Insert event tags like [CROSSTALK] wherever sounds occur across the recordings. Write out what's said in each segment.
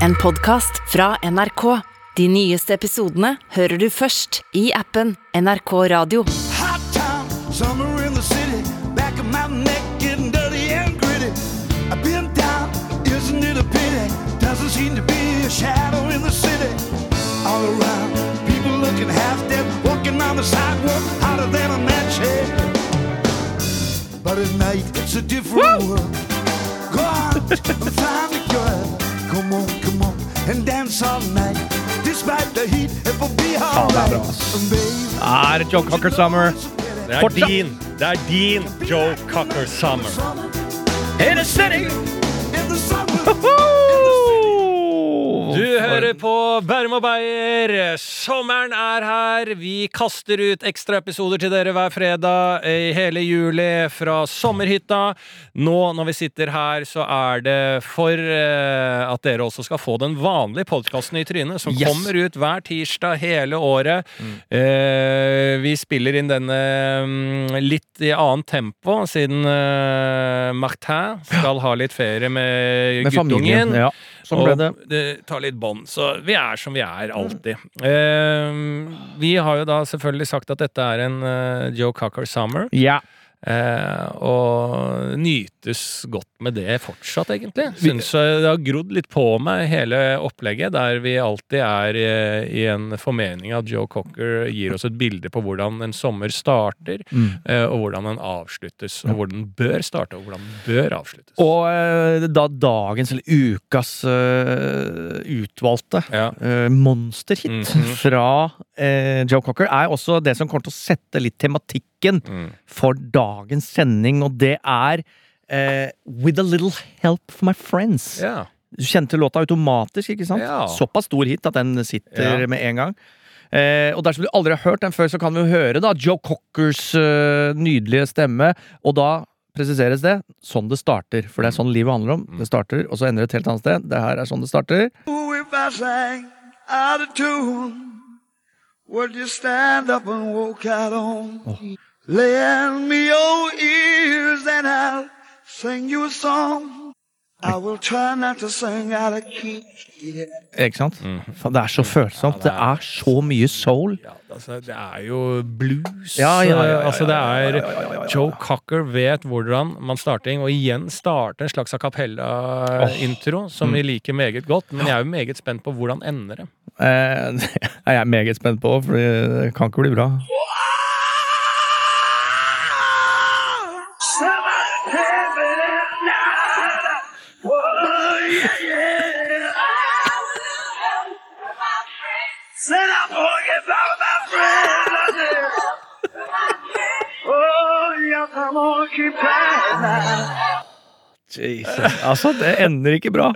En podkast fra NRK. De nyeste episodene hører du først i appen NRK Radio. Hot town, summer in the city. Back of my neck getting dirty and gritty. I've been down, isn't it a pity? Doesn't seem to be a shadow in the city. All around, people looking half dead, walking on the sidewalk, hotter than a match head. But at night, it's a different world. Go out and find a girl. Come on, come on, and dance all night. Despite the heat, it will be alright. bra, ass. Er Joe Cocker Summer. Det er Fortsatt. din, det er din Joe Cocker Summer. In a city! in the summer. Du hører på Bærum og Beyer. Sommeren er her. Vi kaster ut ekstraepisoder til dere hver fredag i hele juli fra sommerhytta. Nå når vi sitter her, så er det for eh, at dere også skal få den vanlige podkasten i trynet, som Yes. kommer ut hver tirsdag hele året. Eh, vi spiller inn denne mm, litt i annet tempo, siden eh, Martin skal ha litt ferie med, Med familien. Ja, sånn ble det. Og det tar litt bånd. Så vi er som vi er alltid. Eh, vi har jo da selvfølgelig sagt at dette er en uh, Joe Cocker Summer. Ja. Eh, og nytes godt med det fortsatt, egentlig. Syns eh, det har grodd litt på meg, hele opplegget, der vi alltid er i, i en formening at Joe Cocker gir oss et bilde på hvordan en sommer starter, Mm. eh, og hvordan den avsluttes. Og hvordan den bør starte, og hvordan den bør avsluttes. Og eh, da dagens, eller ukas eh, utvalgte ja. eh, monsterhit -hmm. fra eh, Joe Cocker er også det som kommer til å sette litt tematikken Mm. for dagens sending, og det er eh, With a Little Help for My Friends. Yeah. Du kjente låta automatisk, ikke sant? Yeah. Såpass stor hit at den sitter yeah. med en gang. Eh, og dersom du aldri har hørt den før, så kan vi jo høre da Joe Cockers eh, nydelige stemme. Og da presiseres det sånn det starter. For det er sånn livet handler om. Det starter, og så ender det et helt annet sted. Det her er sånn det starter. Ooh, if I sang out of tune, would you stand up and walk out on? Lend me your ears and I'll sing you a song. I will try not to sing out of key. Yeah. Ikke sant? Mm. det er så følsomt. det Det er- er så mye soul. Ja, altså, det er jo blues. Ja, ja, ja, ja, eh, altså, det ja, ja, er ja, ja, ja, ja. Joe Cocker vet hvordan man starter og igjen starter en slags a cappella-intro, som vi liker meget godt. Men jeg er jo meget spent på hvordan ender det. Eh, [LAUGHS] det er jeg meget spent på, for det kan ikke bli bra. I'm forget about my friends. Oh, yeah, come on, keep playing [LAUGHS] now. Jesus. [LAUGHS] Altså, det ender ikke bra.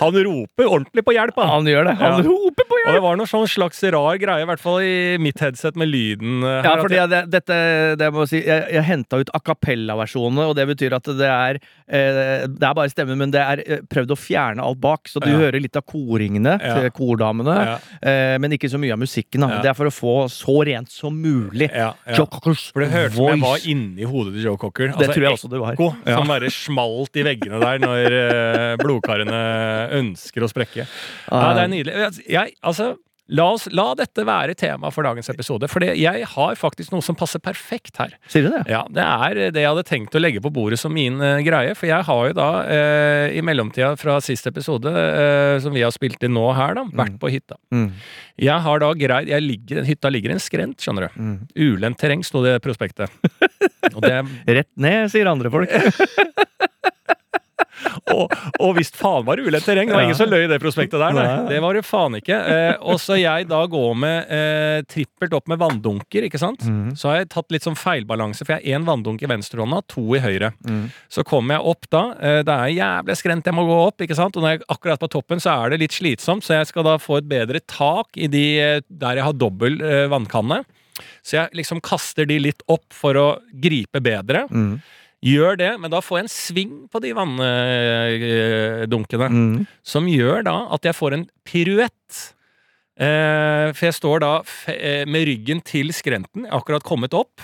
Han roper ordentlig på hjelp, han! Han gjør det. Han Ja. roper på hjelp! Og det var noe sånn slags rar greie, i hvert fall i mitt headset med lyden. eh, Ja, fordi jeg- det, dette, det må jeg si, jeg, jeg henta ut a cappella-versjonene, og det betyr at det er eh, Det er bare stemmen, men det er eh, prøvd å fjerne alt bak, så du Ja. hører litt av koringene Ja. til kordamene, eh, men ikke så mye av musikken. Da. Det er for å få så rent som mulig. Ja, ja. Joe Cockers For det hørtes som jeg var voice. inni hodet til Joe Cocker. Det tror jeg også det var. ekko som bare smalt i veggene der når eh, blodkarene ønsker å sprekke. Ja, det er nydelig. Jeg, altså, la, oss, la dette være tema for dagens episode, for jeg har faktisk noe som passer perfekt her. Sier du det? Ja, Det er det jeg hadde tenkt å legge på bordet som min uh, greie. For jeg har jo da, uh, i mellomtida fra siste episode, uh, som vi har spilt inn nå her, da, vært på hytta. Mm. Jeg har da greid jeg ligger, Hytta ligger i en skrent, skjønner du. Mm. Ulendt terreng, sto det i prospektet. [LAUGHS] Og, det, Rett ned, sier andre folk. [LAUGHS] [LAUGHS] og, og visst faen var det ulendt terreng. Det var Ja. ingen som løy i det prospektet der. Nei. Nei. Det var det faen ikke. Eh, og så jeg da går med eh, trippelt opp med vanndunker, ikke sant. Mm. Så har jeg tatt litt sånn feilbalanse, for jeg har én vanndunk i venstrehånda, to i høyre. Mm. Så kommer jeg opp da. eh, Det er jævlig skrent jeg må gå opp, ikke sant. Og når jeg er akkurat på toppen, så er det litt slitsomt, så jeg skal da få et bedre tak i de eh, der jeg har dobbel eh, vannkanne. Så jeg liksom kaster de litt opp for å gripe bedre. Mm. Gjør det, men da får jeg en sving på de vanndunkene. Mm. Som gjør da at jeg får en piruett. Eh, for jeg står da eh, med ryggen til skrenten, akkurat kommet opp.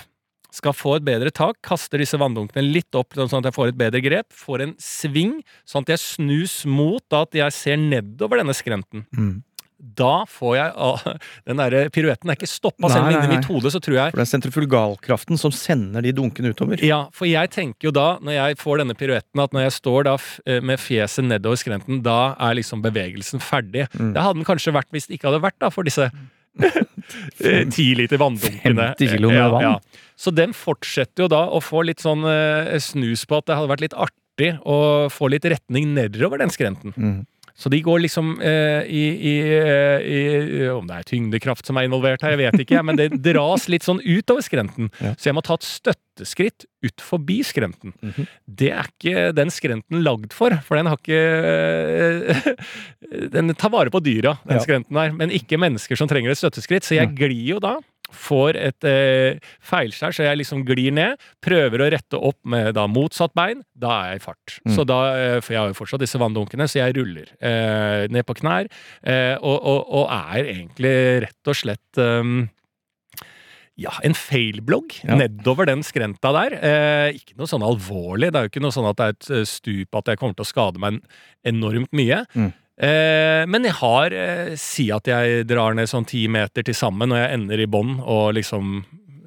skal få et bedre tak, kaster disse vanndunkene litt opp sånn at jeg får et bedre grep, får en sving, sånn at jeg snus mot at jeg ser nedover denne skrenten. Mm. Da får jeg ah, Den der piruetten er ikke stoppa, selv om inni mitt hode så tror jeg For det er sentrifugalkraften som sender de dunkene utover. ja, for jeg tenker jo da, når jeg får denne piruetten, at når jeg står da eh, med fjeset nedover skrenten, da er liksom bevegelsen ferdig. Mm. Det hadde den kanskje vært hvis det ikke hadde vært da, for disse [LAUGHS] ti liter vanndunkene. 50 kilo med Ja, vann. ja. Så den fortsetter jo da å få litt sånn eh, snus på at det hadde vært litt artig å få litt retning nedover den skrenten. Mm. Så de går liksom eh, i, i, eh, i Om det er tyngdekraft som er involvert her, jeg vet ikke, men det dras litt sånn utover skrenten. Ja. Så jeg må ta et støtteskritt ut forbi skrenten. Mhm. Det er ikke den skrenten lagd for, for den har ikke [LAUGHS] Den tar vare på dyra, den Ja. skrenten der, men ikke mennesker som trenger et støtteskritt. Så jeg glir jo da. Får et eh, feilskjær, så jeg liksom glir ned. Prøver å rette opp med da motsatt bein. Da er jeg i fart. Mm. Så da, eh, For jeg har jo fortsatt disse vanndunkene, så jeg ruller eh, ned på knær. Eh, og, og, og er egentlig rett og slett um, ja, en failblogg Ja. nedover den skrenta der. Eh, ikke noe sånn alvorlig. Det er jo ikke noe sånn at det er et eh, stup at jeg kommer til å skade meg enormt mye. Mm. Eh, men jeg har eh, Si at jeg drar ned sånn ti meter til sammen, og jeg ender i bånn og liksom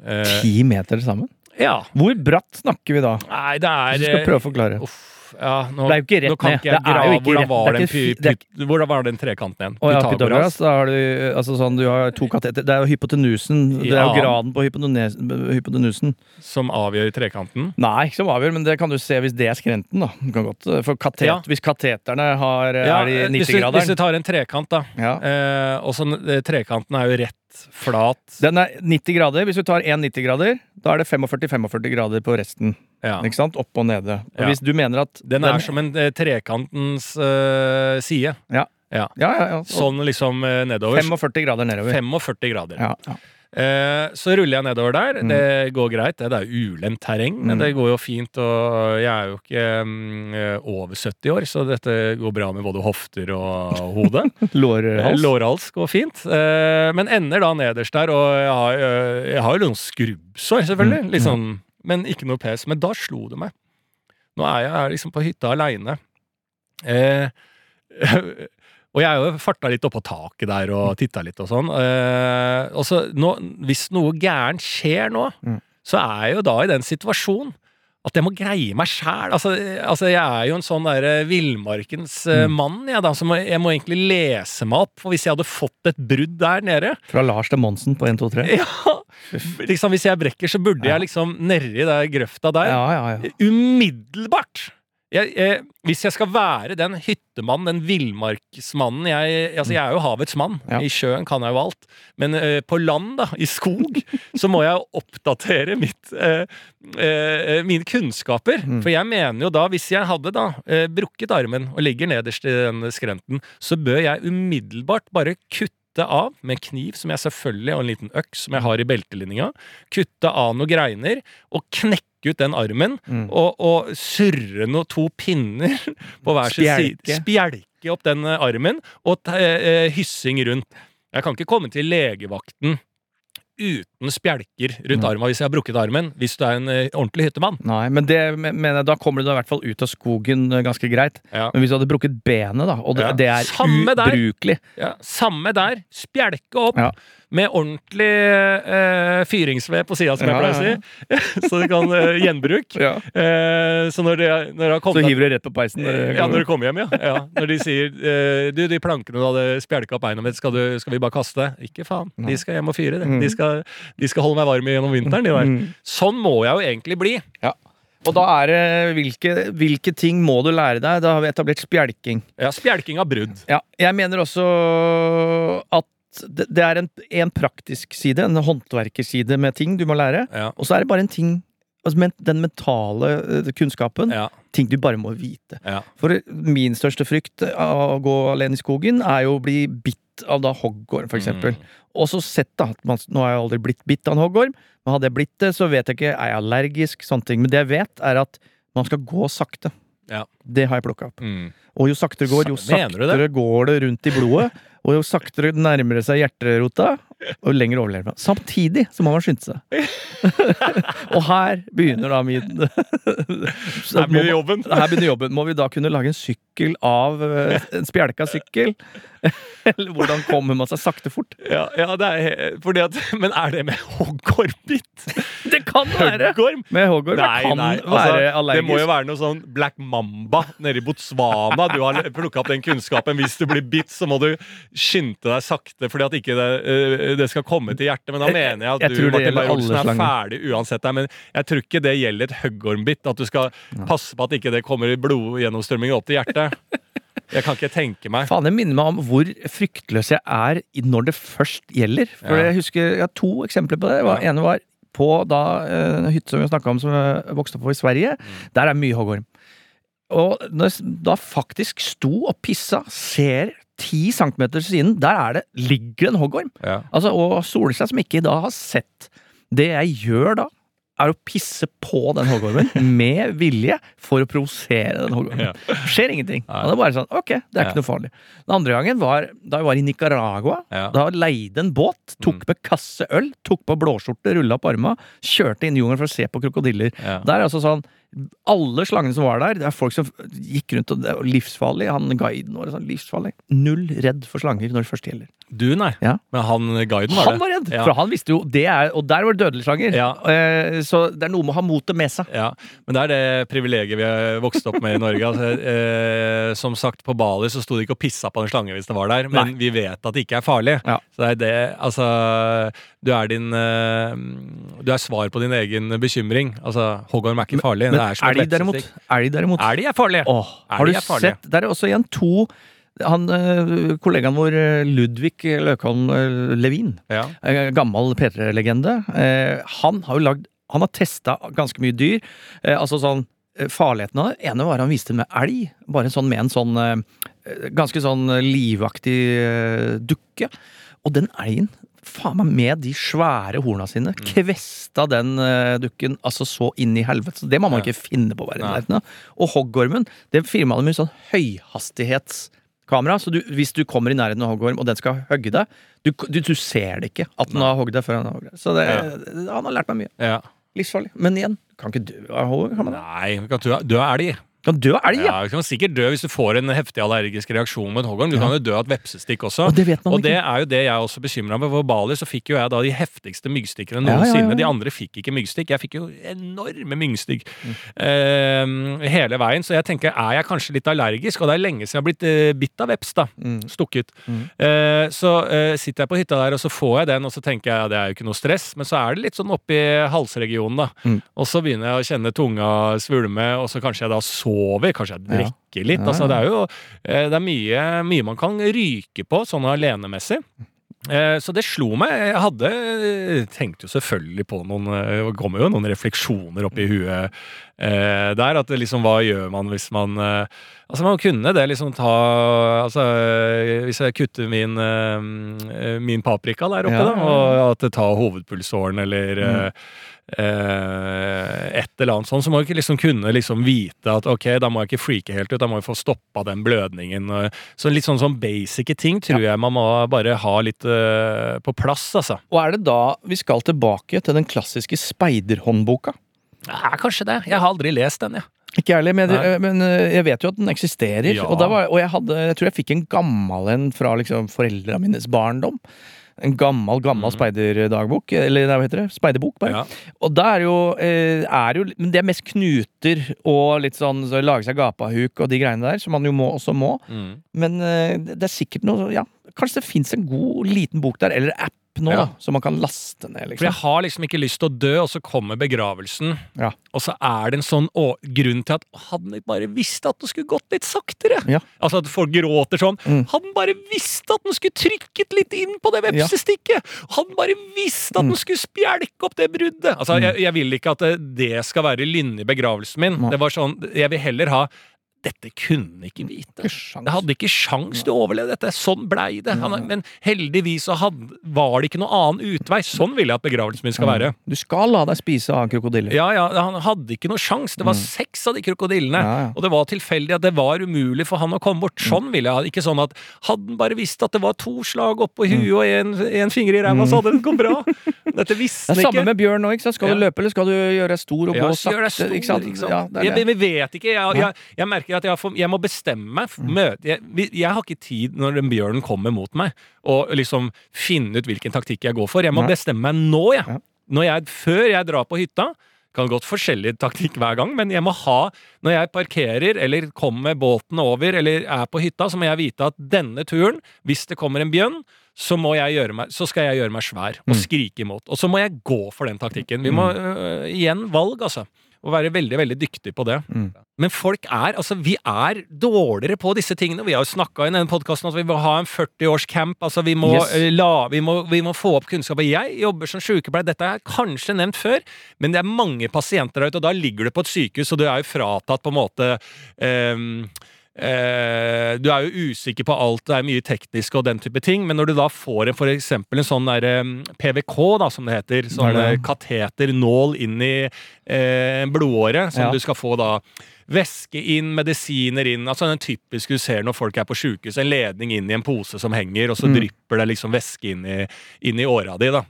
eh, Ti meter sammen? Ja. Hvor bratt snakker vi da? Nei, det er du skal eh, prøve å forklare. Uff, ja, nå, Det er jo ikke rett nå kan ned. ikke jeg grave hvordan var den, py- hvordan var den trekanten igjen? Og ja, Pythagoras, da har du altså sånn, du har to kateter Det er jo hypotenusen. Det er jo graden på hypotenusen. Som avgjør trekanten? Nei, ikke som avgjør, men det kan du se hvis det er skrenten, da. Kan godt, for katet, Ja. Hvis kateterne har, Ja, er i eh, hvis, hvis du tar en trekant, da. Eh, og så eh, trekanten er jo rett, flat Den er 90 grader. Hvis du tar én 90 grader, da er det 45-45 grader på resten. Ja. Ikke sant? Opp og nede. Og Ja. hvis du mener at Den er som en eh, trekantens eh, side. Ja, ja, ja. ja, Sånn liksom eh, nedover. 45 grader nedover. 45 grader. Ja, ja. Eh, så ruller jeg nedover der. Mm. Det går greit. Det er jo ulendt terreng, men Mm. det går jo fint. Og jeg er jo ikke mm, eh, over 70 år, så dette går bra med både hofter og hode. [LAUGHS] Lårhals. Lårhals går fint. Eh, men ender da nederst der, og jeg har, jeg har jo noen skrubbsår, selvfølgelig. Mm, Litt sånn, men ikke noe pes. Men da slo det meg. Nå er jeg her liksom på hytta aleine. Eh, [LAUGHS] og jeg har jo farta litt oppå taket der og titta litt og sånn. Eh, og så nå, hvis noe gærent skjer nå, Mm. så er jeg jo da i den situasjonen at jeg må greie meg sjæl. Altså, altså, jeg er jo en sånn derre villmarkens eh, Mm. mann, jeg, da. Så må, jeg må egentlig lese meg opp. For hvis jeg hadde fått et brudd der nede Fra Lars til Monsen på 1, 2, 3. ja, liksom Hvis jeg brekker, så burde jeg liksom nedi der grøfta der. Ja, ja, ja. Umiddelbart! Jeg, jeg, hvis jeg skal være den hyttemannen, den villmarksmannen jeg, altså jeg er jo havets mann. Ja. I sjøen kan jeg jo alt. Men eh, på land, da, i skog, [LAUGHS] så må jeg oppdatere mitt, eh, eh, mine kunnskaper. Mm. For jeg mener jo da, hvis jeg hadde da brukket armen og ligger nederst i den skrenten, så bør jeg umiddelbart bare kutte av med kniv, som jeg selvfølgelig, og en liten øks som jeg har i beltelinninga. Kutte av noen greiner og knekke ut den armen Mm. og, og surre noe to pinner [LAUGHS] på hver sin side. Spjelke. Opp den eh, armen, og ta, eh, hyssing rundt. Jeg kan ikke komme til legevakten uten spjelker rundt Mm. armen hvis jeg har brukket armen, hvis du er en eh, ordentlig hyttemann. Nei, men det mener jeg, da kommer du da i hvert fall ut av skogen eh, ganske greit. Ja. Men hvis du hadde brukket benet, da, og det, Ja. det er Samme ubrukelig Ja, samme der. Spjelke opp med ordentlig eh, fyringsved på sida, som jeg pleier å si. [LAUGHS] så det kan eh, gjenbruk. Eh, så når det, når det har Så hiver du rett på peisen. når Ja, når du kommer hjem, ja. Når de sier Du, de plankene du hadde spjelka opp mitt, skal, du, skal vi bare kaste? Ikke faen. De skal hjem og fyre. det. Mm. De, skal, de skal holde meg varm gjennom vinteren. Mm. Sånn må jeg jo egentlig bli. Og da er det hvilke, hvilke ting må du lære deg? Da har vi etablert spjelking. Ja, Spjelking av brudd. Ja, jeg mener også at det, er en, en praktisk side, en håndverkerside med ting du må lære. Ja. Og så er det bare en ting altså Den mentale eh, kunnskapen. Ja, Ting du bare må vite. ja. For min største frykt av å gå alene i skogen er jo å bli bitt av da hoggorm, for eksempel. Mm. Og så sett da at man, Nå har jeg aldri blitt bitt av en hoggorm, men hadde jeg blitt det, så vet jeg ikke Er jeg allergisk? Sånne ting. Men det jeg vet, er at man skal gå sakte. Ja. Det har jeg plukka opp. Mm. Og jo saktere det går, jo Sa- mener du det? går det rundt i blodet. Og jo saktere nærmer det seg hjerterota, og lenger overlever man. Samtidig så må man skynde seg. [LAUGHS] og her begynner da min Her begynner jobben. Her begynner jobben. Må vi da kunne lage en sykkel av eh, en spjelka sykkel? [LAUGHS] Eller hvordan kommer man seg sakte fort? Ja, ja det er at [LAUGHS] Men er det med hoggormbitt? Det kan være! Høggorm? Med hoggorm. Det Nei, kan nei. være allergisk. det må jo være noe sånn Black Mamba nede i Botswana. Du har plukka opp den kunnskapen. Hvis du blir bitt, så må du skynde deg sakte fordi at ikke det, øh, det skal komme til hjertet. Men da mener jeg at jeg du Martin Beyer-Olsen, er ferdig uansett. Deg, men jeg tror ikke det gjelder et høggormbitt. At du skal passe på at ikke det kommer blodgjennomstrømming opp til hjertet. Jeg kan ikke tenke meg. Faen, det minner meg om hvor fryktløs jeg er når det først gjelder. For Ja. jeg husker, jeg har to eksempler på det. Det Ja. ene var på da, eh, en hytte som vi snakka om som jeg vokste opp på i Sverige. Mm. Der er mye hoggorm. Og når jeg da faktisk sto og pissa, ser ti centimeter til siden, der er det, ligger en hoggorm. Ja. Altså, og Solskjær som ikke da har sett Det jeg gjør da, er å pisse på den hoggormen [LAUGHS] med vilje for å provosere den hoggormen. Ja. Skjer ingenting. Og det er bare sånn, ok, det er ikke noe farlig. Den andre gangen var da jeg var i Nicaragua. Ja. Da leide en båt, tok Mm. med kasse øl, tok på blåskjorte, rulla opp arma, kjørte inn i jungelen for å se på krokodiller. Ja. Det er altså sånn alle slangene som var der, det er folk som gikk rundt og det var livsfarlig. Han guiden er sånn livsfarlig. Null redd for slanger når det først gjelder. Du, nei. Ja. Men han guiden var det. Han var redd! Ja. For han visste jo det er, Og der var det dødelige slanger. Ja. Eh, så det er noe med å ha motet med seg. Ja, men det er det privilegiet vi har vokst opp med i Norge. Altså, eh, som sagt, på Bali så sto de ikke og pissa på en slange hvis det var der, men vi vet at det ikke er farlig. Så det er det Altså, du er din eh, Du er svar på din egen bekymring. Altså, hoggorm er ikke farlig. Men et elg derimot, elg derimot Elg er farlig! Åh, Har du farlig. sett Der er også igjen to han, eh, Kollegaen vår eh, Ludvig Løkholm eh, Levin, Ja. gammel P3-legende, eh, han har jo lagd Han har testa ganske mye dyr. Altså sånn Farligheten av det ene var han viste med elg. Bare en sånn med en sånn ganske sånn livaktig dukke. Og den elgen, faen meg med de svære horna sine, Mm. kvesta den uh, dukken altså så inn i helvete. Så det må man Ja. ikke finne på å være i nærheten av. Og hoggormen, det firmaet de med sånn høyhastighetskamera. Så du, hvis du kommer i nærheten av hoggorm, og den skal hogge deg, du, du, du ser det ikke at den har hogd deg før den har hogd deg. Så det, han har lært meg mye. ja. Livsfarlig. Men igjen, kan ikke du ha hoggorm? Nei, du av elg. Kan dø av elg, ja! Ja, du kan sikkert dø hvis du får en heftig allergisk reaksjon med en hoggorm. Du Ja. kan jo dø av et vepsestikk også. Og det vet man Og det er jo det jeg er også bekymra med. På Bali så fikk jo jeg da de heftigste myggstikkene noensinne. ja. De andre fikk ikke myggstikk. Jeg fikk jo enorme myggstikk Mm. eh, hele veien. Så jeg tenker, er jeg kanskje litt allergisk? Og det er lenge siden jeg har blitt eh, bitt av veps, da. Mm. Stukket. Eh, så eh, sitter jeg på hytta der, og så får jeg den, og så tenker jeg ja, det er jo ikke noe stress. Men så er det litt sånn oppi halsregionen, da. Mm. Og så begynner jeg å kjenne tunga svulme, og så kanskje jeg da sover. Kanskje jeg Ja. drikker litt. Altså, det er jo eh, det er mye, mye man kan ryke på sånn alenemessig. Eh, Så det slo meg. Jeg hadde tenkte jo selvfølgelig på noen eh, Det kommer jo noen refleksjoner opp i huet eh, der. At det liksom, hva gjør man hvis man eh, Altså, man kunne det liksom ta Altså, eh, hvis jeg kutter min eh, Min paprika der oppe, Ja, da, ja, ja. og at det tar hovedpulsåren eller eh, eh, et eller annet sånn, så må ikke liksom kunne liksom vite at ok, da må jeg ikke freake helt ut, da må jeg få stoppa den blødningen. Så litt sånn sånn basic ting tror jeg man må bare ha litt eh, på plass, altså. Og er det da vi skal tilbake til den klassiske speiderhåndboka? Ja, kanskje det. Jeg har aldri lest den, jeg. Ikke jeg heller, men, men eh, jeg vet jo at den eksisterer. Ja. Og, da var, og jeg, hadde, jeg tror jeg fikk en gammel en fra liksom, foreldra mines barndom. En gammel, gammel speiderdagbok. Eller hva heter det? Speiderbok, bare. Ja. Og da er jo, eh, er jo Men det er mest knuter og litt sånn så lage seg gapahuk og de greiene der, som man jo må, også må. Mm. Men eh, det er sikkert noe Ja, kanskje det fins en god liten bok der, eller app nå, Ja. da, som man kan laste ned, For liksom. jeg har liksom ikke lyst til å dø, og så kommer begravelsen. Ja. Og så er det en sånn å, grunn til at Hadde den bare visst at det skulle gått litt saktere? Ja. Altså at folk gråter sånn. Mm. Hadde den bare visst at den skulle trykket litt inn på det vepsestikket? Hadde han bare visst at Mm. den skulle spjelke opp det bruddet? Altså, jeg, jeg vil ikke at det, det skal være lynne i begravelsen min. Nei. Det var sånn, Jeg vil heller ha Dette kunne ikke vite. Det hadde ikke sjans til å overleve dette. Sånn blei det. Han, men heldigvis så hadde, var det ikke noe annen utvei. Sånn vil jeg at begravelsen min skal være. Du skal la deg spise av krokodiller. Ja, ja, Han hadde ikke noe sjans. Det var seks av de krokodillene. Ja, ja. Og det var tilfeldig at det var umulig for han å komme bort. Sånn ville jeg. Ikke sånn at hadde han bare visst at det var to slag oppå huet og en, en finger i ræva, så hadde det gått bra. Dette visste [LAUGHS] Det han ikke. samme med bjørn nå. ikke sant? Skal du løpe, eller skal du gjøre deg stor og gå så gjør deg stor, ikke sant? Ja, det det. Jeg, vi vet ikke. Jeg, jeg, jeg merker at jeg, for, jeg må bestemme meg. Møte, jeg, jeg har ikke tid når den bjørnen kommer mot meg, og liksom finne ut hvilken taktikk jeg går for. Jeg må Nei. bestemme meg nå, jeg. Når jeg. Før jeg drar på hytta. Kan godt forskjellig taktikk hver gang, men jeg må ha Når jeg parkerer eller kommer båten over eller er på hytta, så må jeg vite at denne turen, hvis det kommer en bjørn, så, må jeg gjøre meg, så skal jeg gjøre meg svær og skrike imot. Og så må jeg gå for den taktikken. Vi må øh, igjen valg, altså. Og være veldig, veldig dyktig på det. Men folk er, altså vi er dårligere på disse tingene. Vi har jo snakka i denne podkasten at vi må ha en 40-årscamp. Altså vi må, Yes. eh, la, vi, må, vi må få opp kunnskap. Jeg jobber som sykepleier, dette er kanskje nevnt før, men det er mange pasienter der ute, og da ligger du på et sykehus, og du er jo fratatt på en måte um, eh, du er jo usikker på alt, det er mye teknisk og den type ting, men når du da får en, for eksempel en sånn der, em, PVK, da, som det heter, så er det? eh, kateter, nål inn i eh, blodåret, som Ja. du skal få da væske inn, medisiner inn, altså den typiske du ser når folk er på sjukehus, en ledning inn i en pose som henger, og så Mm. drypper det liksom væske inn i, inn i åra di, da.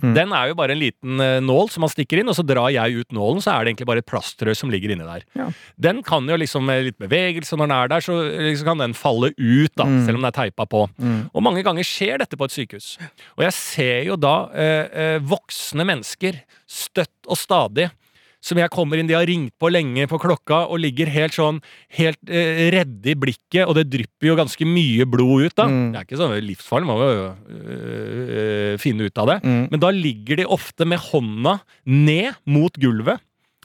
Mm. Den er jo bare en liten eh, nål som man stikker inn, og så drar jeg ut nålen, så er det egentlig bare et plastrør som ligger inni der. Ja. Den kan jo liksom med litt bevegelse når den er der, så liksom kan den falle ut, da, Mm. selv om den er teipa på. Mm. Og mange ganger skjer dette på et sykehus. Og jeg ser jo da eh, eh, voksne mennesker støtt og stadig som jeg kommer inn, de har ringt på lenge på klokka og ligger helt sånn helt eh, redde i blikket, og det drypper jo ganske mye blod ut da. Mm. Det er ikke sånn livsfarlig, man må jo øh, øh, finne ut av det. Mm. Men da ligger de ofte med hånda ned mot gulvet.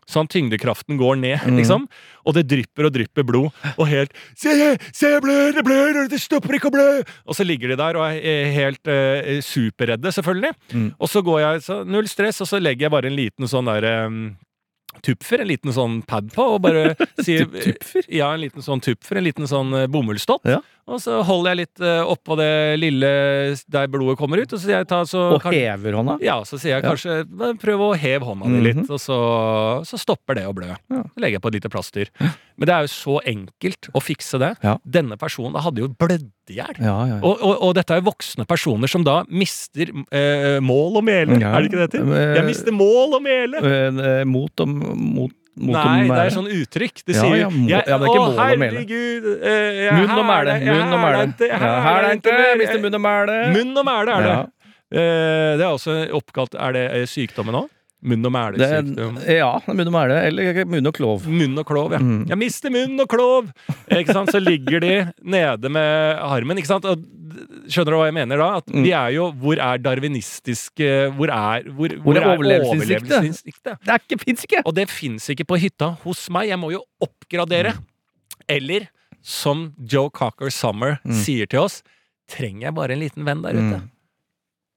Sånn tyngdekraften går ned, Mm. liksom. Og det drypper og drypper blod. Og helt Se, se, jeg blør, det blør, det stopper ikke å blø! Og så ligger de der og er eh, helt eh, superredde, selvfølgelig. Mm. Og så går jeg så Null stress, og så legger jeg bare en liten sånn derre Tupfer, en liten sånn pad på, og bare [LAUGHS] sier Tupfer? Ja, en liten sånn tupfer, en liten sånn eh, bomullstott. Ja. Og så holder jeg litt uh, oppå det lille der blodet kommer ut, og så jeg ta så Og kan- hever hånda. ja, så sier jeg Ja. kanskje Prøv å heve hånda di litt, Mhm. og så, så stopper det å blø. Ja. Så legger jeg på et lite plaster. Men det er jo så enkelt å fikse det. Ja. Denne personen hadde jo blødd i hjel. Ja, ja. Og, og, og dette er jo voksne personer som da mister eh, mål og mele. Er det ikke det heter? Eh, Jeg mister mål og mele! Eh, Mot og mot Nei, det er sånn uttrykk. Det sier ja, ja, ja, det Å, herregud! eh, Munn og mæle. Munn og mæle. er. Mister munn og mæle. Munn og mæle er det. Eh, det er også oppkalt Er det eh, sykdommen òg? Munn- og mælesykdom. ja, munn og mæle. Eller munn og klov. Munn og klov, ja. Mm. Jeg mister munn og klov! Ikke sant? Så ligger de nede med armen. Ikke sant? Og skjønner du hva jeg mener da? At Mm. vi er jo Hvor er darwinistisk eh, Hvor er, hvor, hvor hvor er overlevelsesinstinktet? Det ikke, fins ikke! Og det fins ikke på hytta hos meg. Jeg må jo oppgradere. Eller som Joe Cocker Summer Mm. sier til oss, trenger jeg bare en liten venn der ute.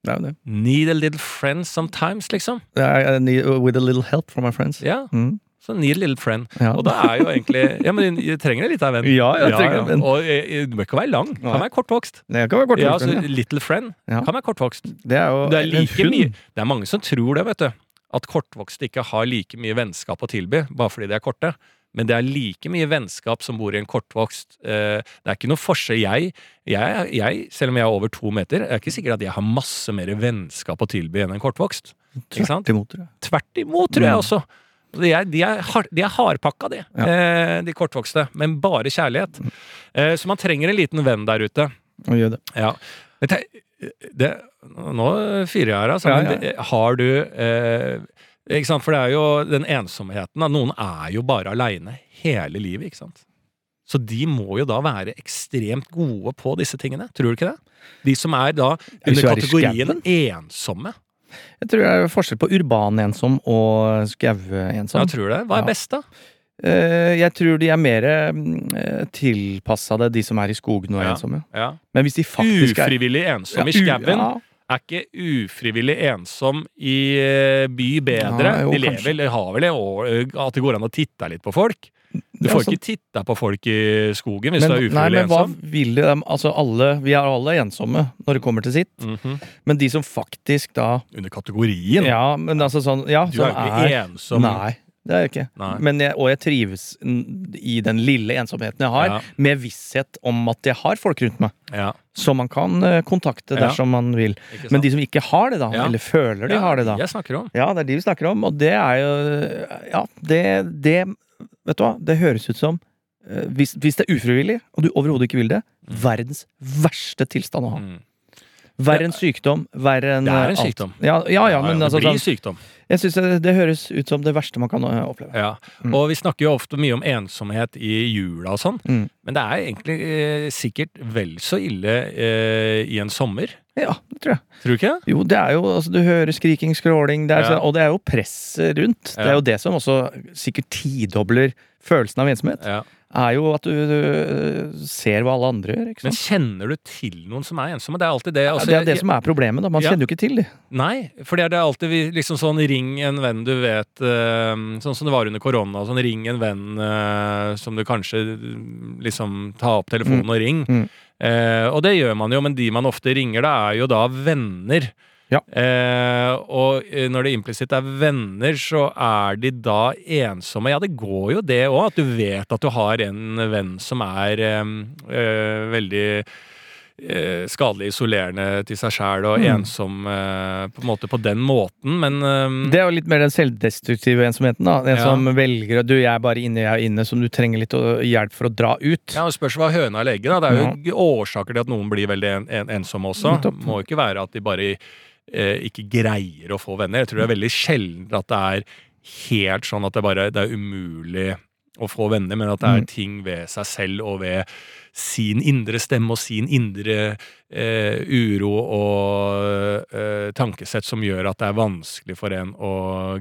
Det er jo det. Need a little friend sometimes, liksom. I need, with a little help from my friends. Ja, Mm. så need a little friend. Ja. Og da er jo egentlig Ja, men du trenger en liten venn. Ja, jeg trenger en venn. Og eh, du må ikke være lang. Kan være kortvokst. Det kan være kortvokst. Ja, ja, altså, little friend Ja. kan være kortvokst. det er jo Det er en like hund. mye Det er mange som tror det, vet du. At kortvokste ikke har like mye vennskap å tilby, bare fordi de er korte. Men det er like mye vennskap som bor i en kortvokst. Eh, det er ikke noe forskjell. Jeg, jeg, jeg, selv om jeg er over to meter, er ikke sikkert at jeg har masse mer vennskap å tilby enn en kortvokst. Tvert imot, tror jeg. Tvert imot, tror jeg Mm. også. De er, de er, hard, de er hardpakka, de, Ja. eh, de kortvokste. Men bare kjærlighet. Eh, så man trenger en liten venn der ute. Og gjør det. Ja. Det, det, nå fyrer jeg her, altså. Ja, har du eh, for det er jo den ensomheten. Da. Noen er jo bare aleine hele livet, ikke sant. Så de må jo da være ekstremt gode på disse tingene. Tror du ikke det? De som er da under er kategorien ensomme. Jeg tror det er forskjell på urban-ensom og skau-ensom. Ja, tror du det? Hva er Ja. best, da? Eh, jeg tror de er mer uh, tilpassa det, de som er i skogen og er Ja. ensomme. Ja. Men hvis de faktisk er Ufrivillig ensom i skauen. Er ikke ufrivillig ensom i eh, by bedre? Ja, jo, de lever de har vel det Og at det går an å titte litt på folk? Du får sånn. ikke titta på folk i skogen hvis Men, du er ufrivillig ensom. de? Altså alle, vi er alle ensomme når det kommer til sitt. Mhm. Men de som faktisk da Under kategorien. Ja, men altså sånn Ja, du er jo ikke ensom. Nei, det er jeg ikke. Men jeg, og jeg trives i den lille ensomheten jeg har, Ja. med visshet om at jeg har folk rundt meg. Ja, Som man kan eh, kontakte dersom man vil. Men de som ikke har det, da, eller føler de har det, da Jeg snakker om. Ja, det er de vi snakker om, og det er jo Ja, det, det Vet du hva, det høres ut som eh, hvis, hvis det er ufrivillig, og du overhodet ikke vil det, verdens verste tilstand å ha. Mm. Verre enn sykdom, verre enn Det er en eh, alt. sykdom. Ja, ja, ja, men det altså blir sånn, sykdom. Jeg syns det, det høres ut som det verste man kan eh, oppleve. Ja. Mm. Og vi snakker jo ofte mye om ensomhet i jula og sånn, Mm. men det er egentlig eh, sikkert vel så ille eh, i en sommer. Ja, det tror jeg. Tror du ikke? Jo, det er jo altså, Du hører skriking, skråling, det er, Ja. og det er jo presset rundt. Det er jo det som også sikkert tidobler følelsen av ensomhet. Ja. Er jo at du, du ser hva alle andre gjør. Men kjenner du til noen som er ensomme? Det er alltid det. Ja, Altså, det er det jeg- som er problemet. da Man Ja. kjenner jo ikke til de. Nei, for det er det alltid liksom sånn ring en venn du vet eh, Sånn som det var under korona. Sånn ring en venn eh, som du kanskje liksom Ta opp telefonen og ring. Mm. Eh, og det gjør man jo, men de man ofte ringer, da er jo da venner. Ja. Eh, og eh, når det implisitt er venner, så er de da ensomme. Ja, det går jo det òg, at du vet at du har en venn som er eh, veldig eh, skadelig isolerende til seg sjæl og Mm. ensom eh, på en måte på den måten, men Det er jo litt mer den selvdestruktive ensomheten. da Den Ja. som velger å Du, jeg er bare inne, jeg er inne, som du trenger litt hjelp for å dra ut. ja, og spørs hva høna legger. Da. Det er jo ja. årsaker til at noen blir veldig en, en, ensomme også. Det må jo ikke være at de bare ikke greier å få venner. Jeg tror det er veldig sjelden at det er helt sånn at det bare det er umulig å få venner, men at det er Mm. ting ved seg selv og ved sin indre stemme og sin indre eh, uro og eh, tankesett som gjør at det er vanskelig for en å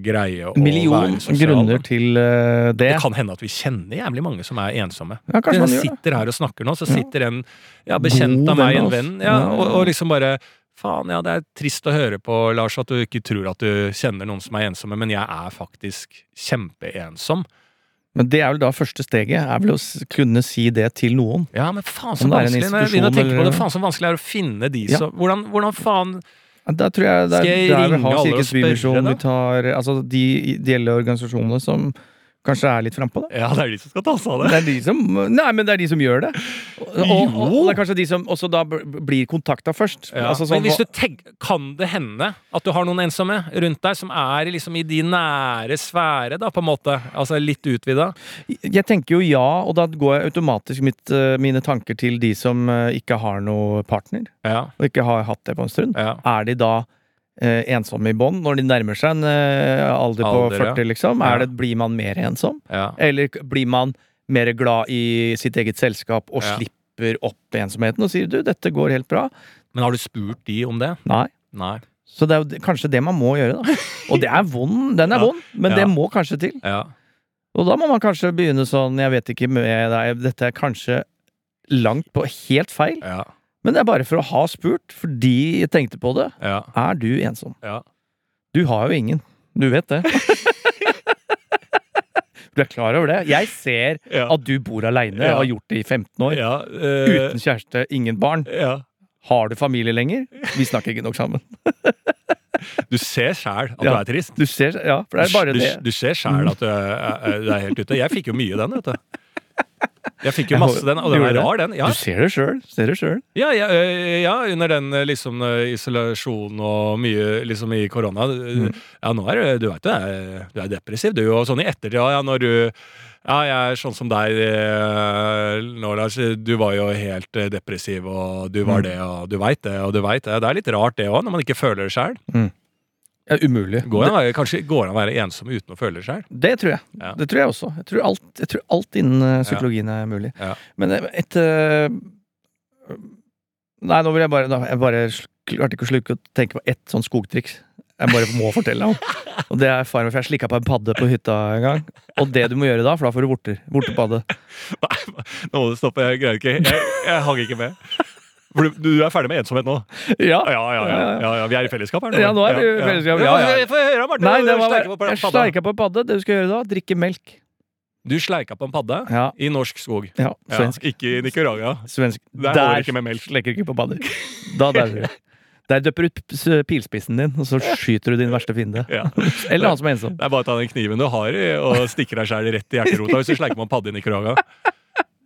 greie å Million være sosial. grunner til eh, det. Det kan hende at vi kjenner jævlig mange som er ensomme. Ja, kanskje man sitter her og snakker nå, så sitter en ja, bekjent God av meg, en venn, ja, og, og liksom bare Faen, ja, det er trist å høre på, Lars, at du ikke tror at du kjenner noen som er ensomme, men jeg er faktisk kjempeensom. Men det er vel da første steget. Er vel å kunne si det til noen. Ja, men faen så Om det er vanskelig når jeg tenke på det, faen så vanskelig er det å finne de Ja. som hvordan, hvordan faen Da tror jeg der, er Skal jeg der vi ringe har alle og spørre, da? Vi tar altså de ideelle organisasjonene som kanskje er litt frampå, da. Ja, det er de som skal ta seg av Det er de som Nei, men det er de som gjør det. Og, og, og det er kanskje de som også da blir kontakta først. Ja. Altså, sånn, men hvis du tenk, kan det hende at du har noen ensomme rundt deg som er liksom i de nære sfære, da, på en måte? Altså litt utvida? Jeg tenker jo ja, og da går jeg automatisk mitt, eh, mine tanker til de som eh, ikke har noe partner, Ja. og ikke har hatt det på en stund. ja. Er de da ensomme i bånd når de nærmer seg en eh, alder på Alder, ja. 40, liksom? Ja. Er det, blir man mer ensom? ja. Eller blir man mer glad i sitt eget selskap og Ja. slipper opp ensomheten og sier du, dette går helt bra? Men har du spurt de om det? Nei. Nei. Så det er jo kanskje det man må gjøre, da. [LAUGHS] Og det er vond, den er vond, men det må kanskje til. Ja. Og da må man kanskje begynne sånn, jeg vet ikke med deg, dette er kanskje langt på helt feil, Ja. Men det er bare for å ha spurt, fordi jeg tenkte på det. Ja. Er du ensom? Ja. Du har jo ingen. Du vet det. [LAUGHS] Du er klar over det? Jeg ser Ja. at du bor aleine, Ja. har gjort det i 15 år. ja. eh, Uten kjæreste, ingen barn. ja. Har du familie lenger? Vi snakker ikke nok sammen. Du ser sjæl at Ja. du er trist. Du ser, ja, for det er bare du, det. Du ser sjæl at du er, er, du er helt ute. Jeg fikk jo mye den, vet du. Jeg fikk jo masse den, og den er rar, den. Ja, Du ser det sjøl. Ser det sjøl. ja, ja, ja under den øh, liksom isolasjonen og mye liksom i korona. Mm. Ja, nå er du veit du er, du er depressiv, du. Og sånn i ettertid, ja, når du ja, jeg er sånn som deg eh, nå, Lars. Du var jo helt eh, depressiv, og du Mm. var det, og du veit det, og du veit det. Det er litt rart, det òg, når man ikke føler det sjøl. Ja, umulig. Går det an å kanskje går det an å være ensom uten å føle det sjøl? Det tror jeg. Ja. Det tror jeg også. Jeg tror alt, jeg tror alt innen eh, psykologien er mulig. Ja. Men eh, et uh, Nei, nå vil jeg bare da, Jeg bare klarte ikke å slukke å tenke på ett sånn skogtriks. Jeg bare må fortelle om. Og det er faren min, for jeg slikka på en padde på hytta en gang. Og det du må gjøre da, for da får du vorter. Vortepadde. Nei, nå må du stoppe. Jeg greier ikke. Jeg, jeg hang ikke med. For du, du er ferdig med ensomhet nå? Ja. Ja, ja, ja. ja, ja. Vi er i fellesskap her nå. Ja, nå er vi i fellesskap, ja, ja. Få høre, Martin. Nei, det var sleiker på Jeg sleika på en padde. Det du skal gjøre da, drikke melk. Du sleika på en padde i norsk skog. Ja, svensk. Ikke i Nicaragua. svensk. Der Der ikke med melk. slekker du ikke på padder. Da dauer du. Der døpper du ut pilspissen din, og så skyter du din verste fiende. Ja. [LAUGHS] Eller han som er ensom. Det er bare å ta den kniven du har i, og stikke deg sjæl rett i hjerterota hvis du sleiker på en padde i Nicaragua.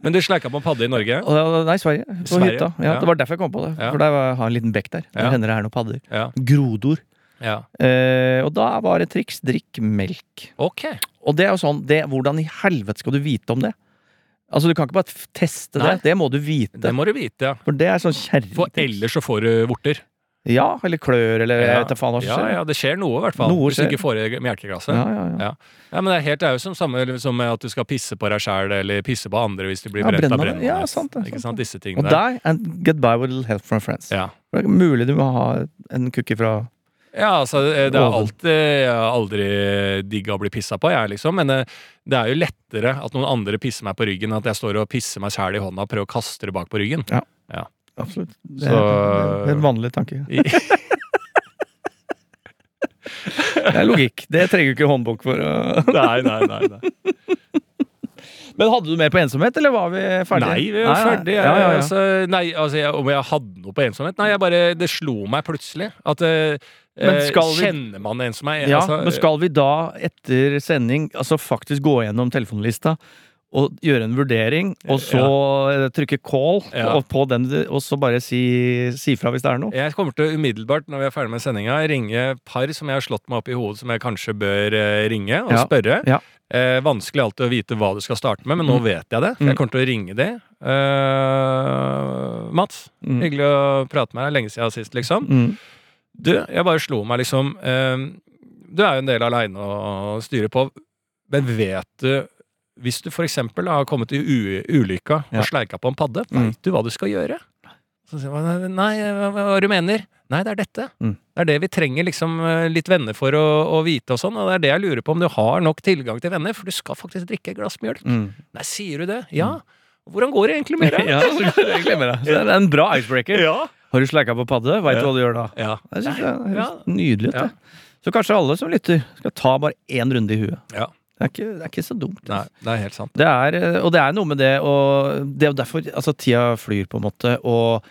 Men du sleika på padde i Norge? Nei, Sverige. På Sverige, hytta. Ja, ja. Det var derfor jeg kom på det. For der var- har jeg en liten bekk der. Der hender det er noen padder. Grodor. ja. Eh, og da var det triks drikk melk. Ok. Og det er jo sånn det, Hvordan i helvete skal du vite om det? Altså Du kan ikke bare teste Nei. det. Det må du vite. Det må du vite, ja. For det er sånn For ellers så får du vorter. Ja, eller klør, eller jeg vet faen hva som skjer. ja, det skjer noe, i hvert fall. Noe hvis du ikke får i melkeglasset. Ja, ja, ja. Ja. Ja, men det er helt det er jo som samme som at du skal pisse på deg sjæl eller pisse på andre hvis du blir Ja, brent av brennende. Ja, sant det, Ikke sant sant? Disse Og tingene der. der and get by with a little help from friends. Ja. Det er mulig du må ha en cookie fra ja, altså det er alltid Jeg har aldri digga å bli pissa på, jeg, liksom. Men det, det er jo lettere at noen andre pisser meg på ryggen, at jeg står og pisser meg sjæl i hånda og prøver å kaste det bak på ryggen. Absolutt. Det Så- er en vanlig tanke. [LAUGHS] Det er logikk. Det trenger du ikke håndbok for [LAUGHS] Nei, nei, nei. nei. Men hadde du mer på ensomhet, eller var vi ferdige? Nei, vi var ferdige. Ja, ja, ja. Altså, nei, altså, jeg, om jeg hadde noe på ensomhet? Nei, bare, det slo meg plutselig. At eh, Men eh, Kjenner man en som er Ja, altså, men skal vi da, etter sending, altså faktisk gå gjennom telefonlista og gjøre en vurdering, og så ja. trykke call, Ja. og, på den, og så bare si, si fra hvis det er noe? Jeg kommer til umiddelbart, når vi er ferdig med sendinga, ringe par som jeg har slått meg opp i hodet som jeg kanskje bør eh, ringe og Ja. spørre. Ja. Eh, vanskelig alltid å vite hva du skal starte med, men nå Mm. vet jeg det. For Mm. jeg kommer til å ringe de. Eh, Mats, Mm. hyggelig å prate med deg. Lenge siden sist, liksom. Mm. Du, jeg bare slo meg liksom eh, Du er jo en del aleine å styre på, men vet du Hvis du for eksempel har kommet i ulykka Ja. og sleika på en padde, Mm. veit du hva du skal gjøre? Så sier man nei, hva, hva, du mener? Nei, det er dette. Mm. Det er det vi trenger liksom eh, litt venner for å, å vite og sånn, og det er det jeg lurer på om du har nok tilgang til venner, for du skal faktisk drikke et glass mjølk. Mm. Nei, sier du det? Ja. Hvordan går det egentlig med [LAUGHS] det? Ja, det. Så det er en bra icebreaker. Ja. Har du sleika på padde? Veit du Ja. hva du gjør da? Ja. Det jeg høres Ja. nydelig ut. Ja. det. Så kanskje alle som lytter, skal ta bare én runde i huet. Ja. Det er ikke, det er ikke så dumt. Nei, altså. det er helt sant. Det er, eh, og det er noe med det, og det er derfor altså, tida flyr, på en måte, og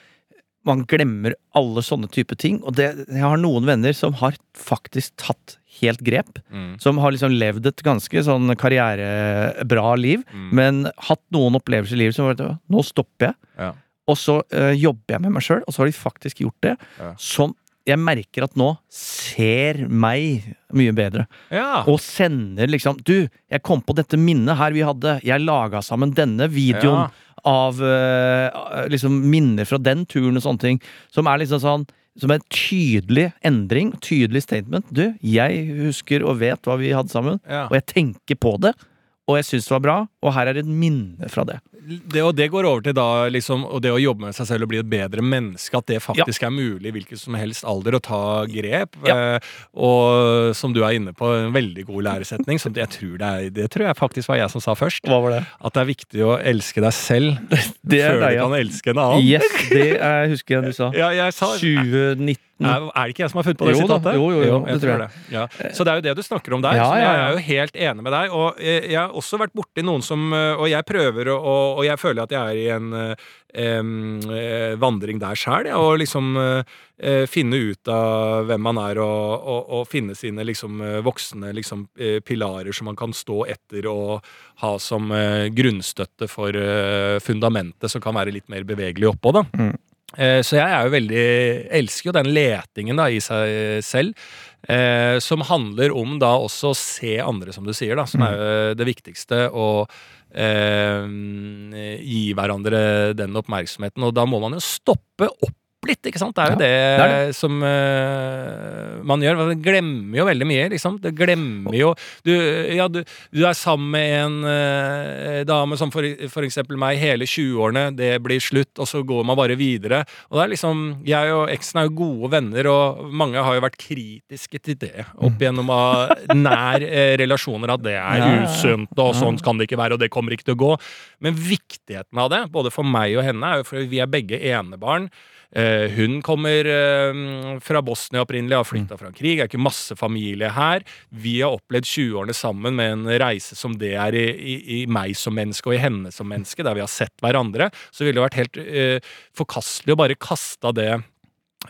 man glemmer alle sånne type ting. Og det, jeg har noen venner som har faktisk tatt helt grep. Mm. Som har liksom levd et ganske sånn karrierebra liv, Mm. men hatt noen opplevelser i livet som at nå stopper jeg. Ja. Og så øh, jobber jeg med meg sjøl, og så har de faktisk gjort det. Ja. Som jeg merker at nå ser meg mye bedre. Ja. Og sender liksom Du, jeg kom på dette minnet her vi hadde. Jeg laga sammen denne videoen Ja. av uh, liksom minner fra den turen og sånne ting. Som er liksom sånn Som en tydelig endring, tydelig statement. Du, jeg husker og vet hva vi hadde sammen, Ja. og jeg tenker på det. Og jeg syns det var bra, og her er et minne fra det. det, og det går over til da liksom, og det å jobbe med seg selv og bli et bedre menneske, at det faktisk er mulig i hvilken som helst alder å ta grep. Ja. Eh, og som du er inne på, en veldig god læresetning, som jeg tror det er Det tror jeg faktisk var jeg som sa først. Hva var det? At det er viktig å elske deg selv Det før deg, du kan elske en annen. Yes, det er, husker jeg du sa. [LAUGHS] Ja, jeg sa 2019. er, er det ikke jeg som har funnet på det Jo sitatet? jo, jo, jo, det tror jeg. det. Ja. Så det er jo det du snakker om der. Ja, jeg ja, ja. er jo helt enig med deg. Og eh, jeg har også vært borti noen som eh, Og jeg prøver Og, og jeg føler at jeg er i en um, vandring der sjæl, ja, og liksom eh, finne ut av hvem man er, og, og, og finne sine liksom voksne liksom, pilarer som man kan stå etter og ha som uh, grunnstøtte for uh, fundamentet, som kan være litt mer bevegelig oppå. da. Mm. Eh, Så jeg er jo veldig elsker jo den letingen da i seg selv. Eh, som handler om da også å se andre, som du sier, da, som er jo det viktigste. Og eh, gi hverandre den oppmerksomheten. Og da må man jo stoppe opp litt, ikke sant? Det er jo Ja, det, det er som uh, man gjør. Man glemmer jo veldig mye, liksom. Det glemmer jo Du, ja, du, du er sammen med en uh, dame som for, for eksempel meg, hele 20-årene, det blir slutt, og så går man bare videre. Og det er liksom Jeg og eksen er jo gode venner, og mange har jo vært kritiske til det opp gjennom av nær uh, relasjoner, at det er Ja, usunt, og sånn kan det ikke være, og det kommer ikke til å gå. Men viktigheten av det, både for meg og henne, er jo fordi vi er begge enebarn. Eh, Eh, hun kommer eh, fra Bosnia opprinnelig, har flytta fra en krig, er ikke masse familie her. Vi har opplevd 20-årene sammen med en reise som det er i, i, i meg som menneske og i henne som menneske, der vi har sett hverandre. Så ville det vært helt eh, forkastelig å bare kaste det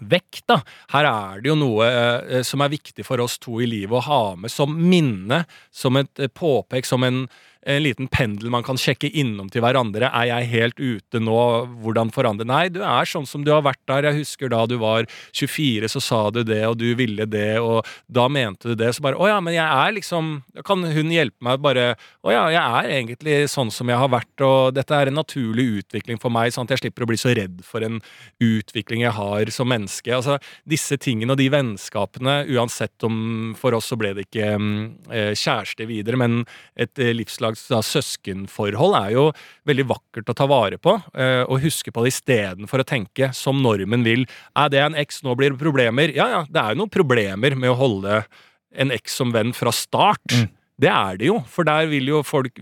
vekk, da. Her er det jo noe eh, som er viktig for oss to i livet å ha med som minne, som et eh, påpek, som en, en liten pendel man kan sjekke innom til hverandre. Er jeg helt ute nå? Hvordan forandre Nei, du er sånn som du har vært der. Jeg husker da du var 24, så sa du det, og du ville det, og da mente du det. Så bare Å ja, men jeg er liksom Kan hun hjelpe meg bare Å ja, jeg er egentlig sånn som jeg har vært, og dette er en naturlig utvikling for meg, sånn at jeg slipper å bli så redd for en utvikling jeg har som menneske. Altså, disse tingene og de vennskapene, uansett om for oss så ble det ikke mm, eh, kjæreste videre, men et eh, livslags da, søskenforhold er jo veldig vakkert å ta vare på, eh, og huske på det istedenfor å tenke som normen vil. Er det en eks, nå blir det problemer. Ja ja, det er jo noen problemer med å holde en eks som venn fra start. Det er det jo, for der vil jo folk,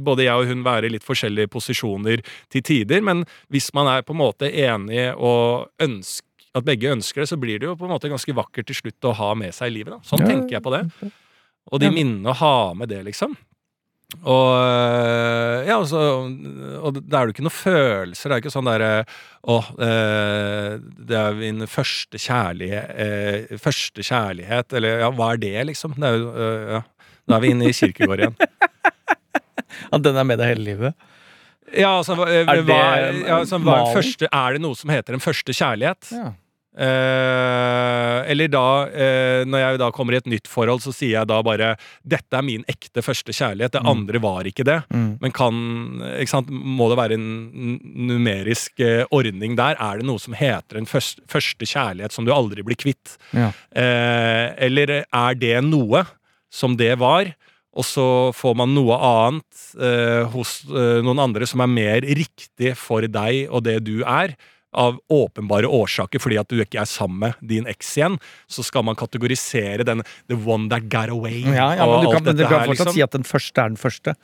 både jeg og hun, være i litt forskjellige posisjoner til tider. Men hvis man er på en måte enig og ønsker at begge ønsker det, så blir det jo på en måte ganske vakkert til slutt å ha med seg i livet. Da. Sånn tenker jeg på det. Og de minnene å ha med det, liksom. Og øh, ja, altså, og det er jo ikke noen følelser. Det er ikke sånn derre Å, eh, det er min første kjærlighet eh, Første kjærlighet, eller ja, hva er det, liksom? Det er jo øh, ja. Nå er vi inne i kirkegård igjen. [LAUGHS] At den er med deg hele livet. Ja, altså, hva, Er det hva, ja, altså, hva er, første, er det noe som heter en første kjærlighet? Ja. Eh, eller da, eh, når jeg da kommer i et nytt forhold, så sier jeg da bare 'Dette er min ekte første kjærlighet'. Det andre var ikke det. Mm. Men kan ikke sant, Må det være en numerisk eh, ordning der? Er det noe som heter en først, første kjærlighet som du aldri blir kvitt? Ja. Eh, eller er det noe som det var, og så får man noe annet eh, hos eh, noen andre som er mer riktig for deg og det du er? Av åpenbare årsaker, fordi at du ikke er sammen med din eks igjen, så skal man kategorisere den 'the one that got away' Ja, ja, men du kan, men du kan her, fortsatt liksom. si at den første er den første.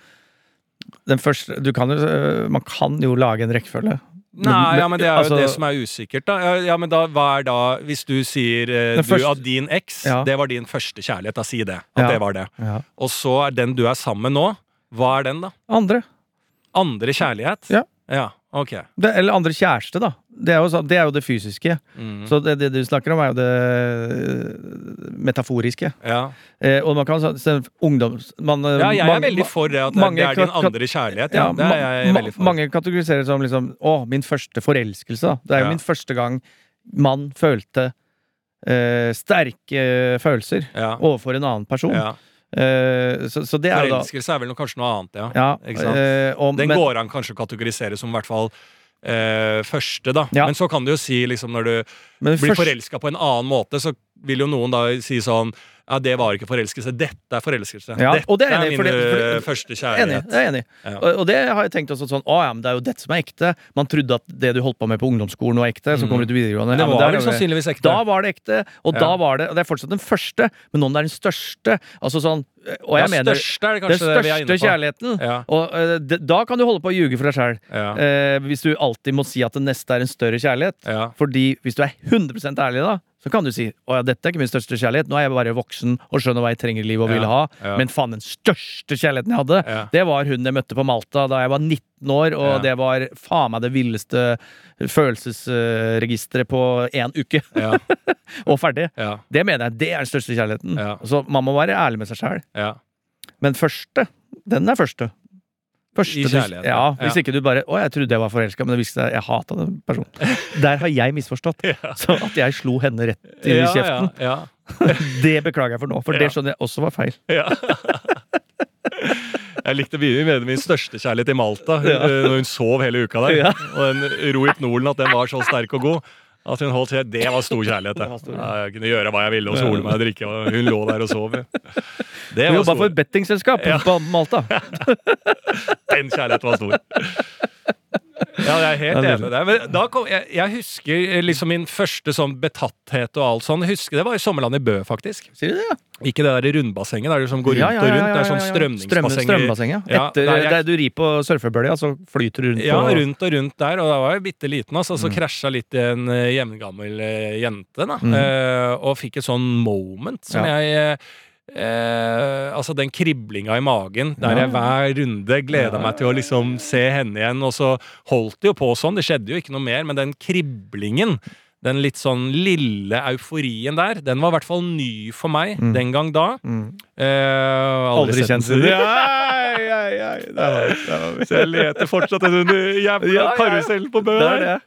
Den første du kan jo, øh, man kan jo lage en rekkefølge. Nei, ja, men det er jo altså- det som er usikkert, da. Ja, Ja, men da, hva er da Hvis du sier eh, første, du, at din eks, Ja. det var din første kjærlighet, da si det. At Ja. det var det. Ja. Og så er den du er sammen med nå, hva er den, da? Andre. Andre kjærlighet? Ja. Ja, ok. Det, eller andre kjæreste, da. Det er jo, så- det er jo det fysiske. Mm. Så det, det du snakker om, er jo det øh, metaforiske. Ja. Eh, og man kan så- se ungdoms... Man, øh, ja, jeg er veldig for det. At det, mange det er din andre kjærlighet. Ja, Ja, det er jeg ma-. Mange kategoriserer som liksom Å, min første forelskelse. da. Det er jo Ja. min første gang man følte eh, sterke følelser Ja. overfor en annen person. Eh, så, så det er Forelskelse er vel noe, kanskje noe annet, ja. ja, eh, og, Den men, går an kanskje å kategorisere som i hvert fall eh, første, da. Ja. Men så kan du jo si, liksom, når du blir først- forelska på en annen måte, så vil jo noen da si sånn Ja, det var ikke forelskelse. Dette er forelskelse. Ja, Dette det er er min for det- for det- første kjærlighet. Enig. Jeg er enig. Ja. Og, og det har jeg tenkt også sånn Å ja, men det er jo dette som er ekte. Man trodde at det du holdt på med på ungdomsskolen var ekte. Så Mm. kommer du til videregående. Det var ja, det- sannsynligvis ekte. Da var det ekte, og da var det Og det er fortsatt den første, men nå er den største. Altså sånn Og jeg ja, mener største er det kanskje det vi er inne på. kjærligheten. Ja. Og uh, de, da kan du holde på å ljuge for deg sjøl. Ja. Uh, hvis du alltid må si at det neste er en større kjærlighet. Ja. Fordi hvis du er 100% ærlig da, så kan du si å ja, dette er ikke min største kjærlighet. Nå er jeg bare voksen og skjønner hva jeg trenger i livet og vil ha. ja. Men faen, den største kjærligheten jeg hadde, det var hun jeg møtte på Malta da jeg var 19 år, og det var faen meg det villeste følelsesregisteret på én uke. Ja. [LAUGHS] og ferdig. Det mener jeg, det er den største kjærligheten. Så man må være ærlig med seg sjæl. ja. Men første, den er første. Første I kjærlighet kjærligheten, Ja, Hvis ikke du bare 'Å, jeg trodde jeg var forelska', men det viste seg jeg hata den personen. Der har jeg misforstått. [LAUGHS] Så at jeg slo henne rett i kjeften, Ja. [LAUGHS] det beklager jeg for nå. For det skjønner jeg også var feil. ja. [LAUGHS] Jeg likte mye med min største kjærlighet i Malta, Ja. eh, når hun sov hele uka der. Ja. Og den Rohit Nolen, at den var så sterk og god. At hun holdt helt, Det var stor kjærlighet. Det. jeg kunne gjøre hva jeg ville og sole meg og drikke. Og hun lå der og sov. Ja. Det var jobba for et bettingselskap Ja. på Malta. [LAUGHS] Den kjærligheten var stor. Ja, jeg er helt Ja, enig i det. Men kom, jeg, jeg husker eh, liksom min første sånn betatthet og alt sånn. Husker Det var i Sommerland i Bø, faktisk. Sier du det, ja? Ikke det der rundbassenget der du som går rundt Ja, ja, og rundt. Det er sånn ja, ja. strømningsbasseng. Strøm- Strømbasseng, ja. Ja, Etter nei, jeg- der du rir på surfebølja, så flyter du rundt Ja, på rundt og rundt der, og da var jeg bitte liten, altså, Mm. så krasja litt i en uh, jevngammel eh, jente, da. Mm. Eh, og fikk et sånn moment som Ja. jeg eh, altså den kriblinga i magen, der jeg hver runde gleda meg til å liksom se henne igjen, og så holdt det jo på sånn, det skjedde jo ikke noe mer, men den kriblingen den litt sånn lille euforien der, den var i hvert fall ny for meg Mm. den gang da. mm. Eh, Aldri aldri kjent kjent [LAUGHS] det. Så jeg leter fortsatt den jævla karusellen på Bø.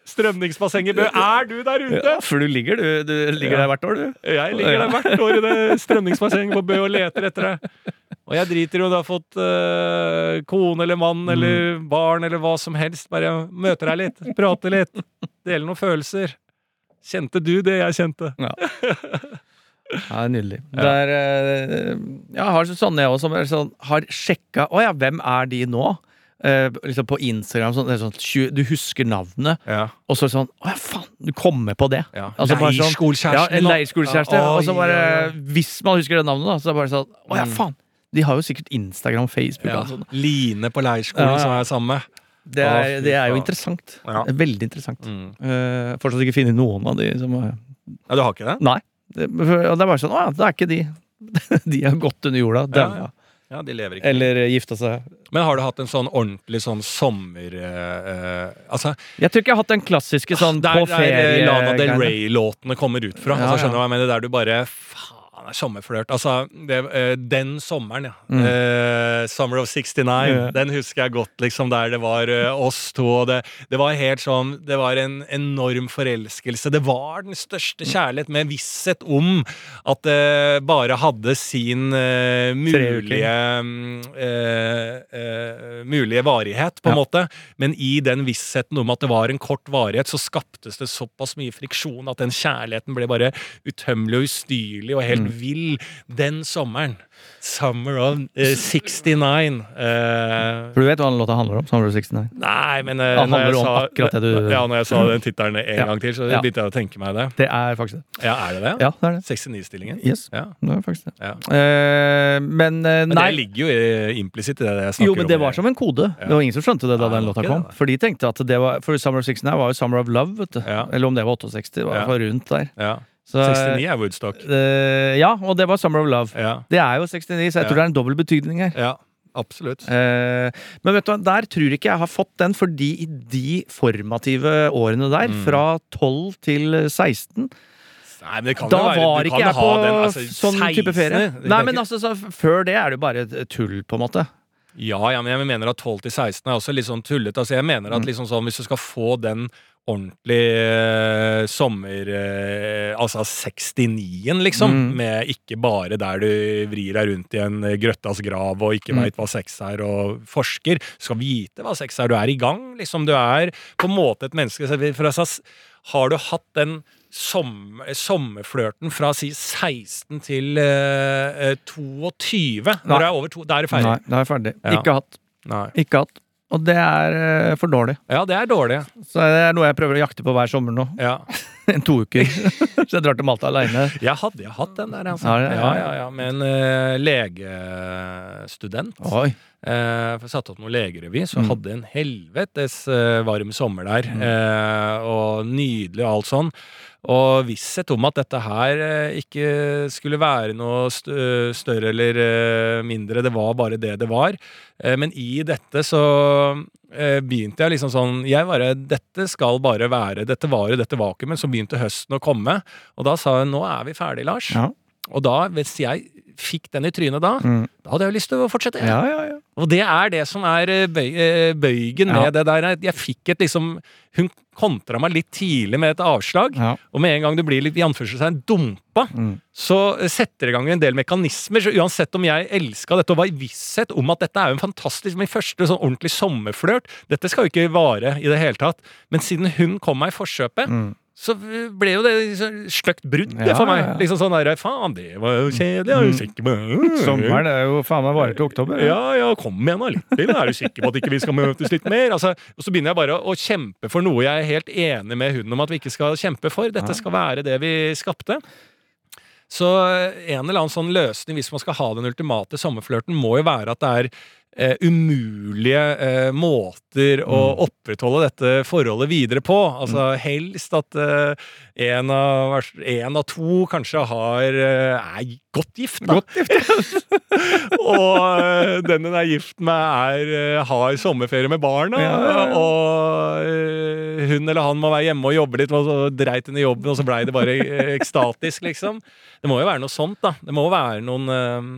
Strømningsbassenget Bø. Er du der ute? Ja, for du ligger, du, du ligger Ja. der hvert år, du. Jeg ligger der hvert år i det strømningsbassenget på Bø og leter etter deg. Og jeg driter i om du har fått eh, kone eller mann eller barn eller hva som helst. Bare møter deg litt, prater litt, deler noen følelser. Kjente du det jeg kjente? Ja, [LAUGHS] nydelig. Det er, eh, jeg har sånne jeg også, som sånn, har sjekka Å ja, hvem er de nå? Eh, liksom på Instagram. Sånn, sånn, du husker navnet, Ja. og så er det sånn Å ja, faen! Du kommer på det. ja. Altså sånn- Leirskole-kjæresten Ja, en din, leirskole-kjæreste. Ja, og så bare. Hvis man husker det navnet, da, så er det bare sånn Å ja, Mm. faen! De har jo sikkert Instagram, Facebook Ja. sånn. Line på leirskolen, Ja, ja. som er samme. Det er, det er jo interessant. Ja. Veldig interessant. Mm. Uh, fortsatt ikke funnet noen av de som uh, Ja, du har ikke det? Nei. Det, det er bare sånn Å ja, det er ikke de. [LAUGHS] de har gått under jorda. Ja, daua. ja. Ja, de lever ikke. Eller eh, gifta seg. Men har du hatt en sånn ordentlig sånn sommer... Uh, altså, Jeg tror ikke jeg har hatt den klassiske sånn der, på ferie Der Lana Del. Rey-låtene kommer ut fra. Ja, altså, skjønner du ja. hva jeg mener? Der du bare Faen, det er sommerflørt. Altså, det, eh, den sommeren, ja. Mm. Uh, Summer of 69. Ja. Den husker jeg godt, liksom, der det var uh, oss to. Og det, det var helt sånn Det var en enorm forelskelse. Det var den største kjærlighet, med visshet om at det bare hadde sin uh, mulige mm, mulige varighet, på en Ja. måte. Men i den vissheten om at det var en kort varighet, så skaptes det såpass mye friksjon at den kjærligheten ble bare utømmelig og ustyrlig og helt Mm. Vill den sommeren. Summer of eh, 69. Eh, For du vet hva den låta handler om? Summer of 69. nei, men eh, Den når jeg om sa, akkurat det du- Ja, når jeg sa den tittelen en Ja. gang til, så Ja. begynte jeg å tenke meg det. Det er faktisk det. Ja, er det det? Ja, det er det. 69-stillingen? Yes, Ja. det er faktisk det. ja. Eh, men eh, Men nei. det ligger jo eh, implisitt i det jeg snakker Jo, men det var som en kode. Det var ingen som skjønte det da Nei, den var låta ikke kom. det. For de tenkte at det var For Summer of 69 var jo Summer of Love, vet du. Ja. Eller om det var 68. Det var Ja. fall rundt der. Ja. Så, 69 er Woodstock. Uh, ja, og det var Summer of Love. Ja. Det er jo 69, så jeg tror det er en dobbel betydning her. ja. Absolutt. Uh, men vet du der tror ikke jeg har fått den, fordi i de formative årene der, Mm. fra 12 til 16 Nei, men det kan Da jo være, var ikke kan jeg på den, altså, sånn type ferie. Nei, men altså, så, før det er det jo bare tull, på en måte. Ja, ja, men jeg mener at 12 til 16 er også litt sånn tullete. Altså, jeg mener at Mm. liksom sånn, hvis du skal få den ordentlige eh, sommer... Eh, altså 69-en, liksom. Mm. Med ikke bare der du vrir deg rundt i en eh, grøttas grav og ikke Mm. veit hva sex er, og forsker. Du skal vite hva sex er. Du er i gang, liksom. Du er på en måte et menneske. Altså, har du hatt den sommer, sommerflørten fra si 16 til uh, eh, 22 Nei. Når du er over to, da er det ferdig. Nei, da er jeg ferdig. Ja. Ikke hatt. Nei. Ikke hatt. Og det er eh, for dårlig. Ja, det er dårlig. Så det er noe jeg prøver å jakte på hver sommer nå. Ja. [LAUGHS] En to uker. [LAUGHS] så jeg drar til Malta aleine. Jeg hadde jeg hatt den der, altså. Ja, ja, ja. Ja. Med en uh, legestudent. Oi. Eh, for jeg satte opp noe legerevy, så Mm. hadde en helvetes uh, varm sommer der. Mm. Eh, og nydelig og alt sånn. Og visshet om at dette her eh, ikke skulle være noe større eller eh, mindre. Det var bare det det var. Eh, men i dette så begynte jeg liksom sånn Jeg bare Dette skal bare være Dette var jo dette vakuumet. Så begynte høsten å komme, og da sa hun nå er vi ferdig, Lars. Ja. Og da, hvis jeg fikk den i trynet da, Mm. da hadde jeg jo lyst til å fortsette. Ja, ja, ja. Og det er det som er eh, bøy, eh, bøygen med det der. Jeg fikk et liksom Hun kontra meg litt tidlig med et avslag, og med en gang du blir litt i anførselstegn dumpa, Mm. så setter det i gang en del mekanismer. Så uansett om jeg elska dette og var i visshet om at dette er jo en fantastisk Min første sånn ordentlig sommerflørt Dette skal jo ikke vare i det hele tatt. Men siden hun kom meg i forkjøpet, Mm. Så ble jo det liksom stygt brudd Ja, for meg. Liksom sånn der, Faen, det var jo kjedelig. Er jo sikker på Sommeren er jo faen meg varer til oktober. Ja, ja, kom igjen da, litt til. Er du sikker på at ikke vi skal møtes litt mer? Altså, og så begynner jeg bare å kjempe for noe jeg er helt enig med hunden om at vi ikke skal kjempe for. Dette skal være det vi skapte. Så en eller annen sånn løsning, hvis man skal ha den ultimate sommerflørten, må jo være at det er eh, umulige eh, måter å opprettholde dette forholdet videre på. Altså helst at eh, en, av, av to kanskje har eh, er godt gift, da. Godt gift. [LAUGHS] og eh, den hun er gift med, er, eh, har sommerferie med barna. Ja, ja, ja. Og eh, hun eller han må være hjemme og jobbe litt, og så dreit hun i jobben, og så blei det bare eh, ekstatisk, liksom. Det må jo være noe sånt, da. Det må være noen eh,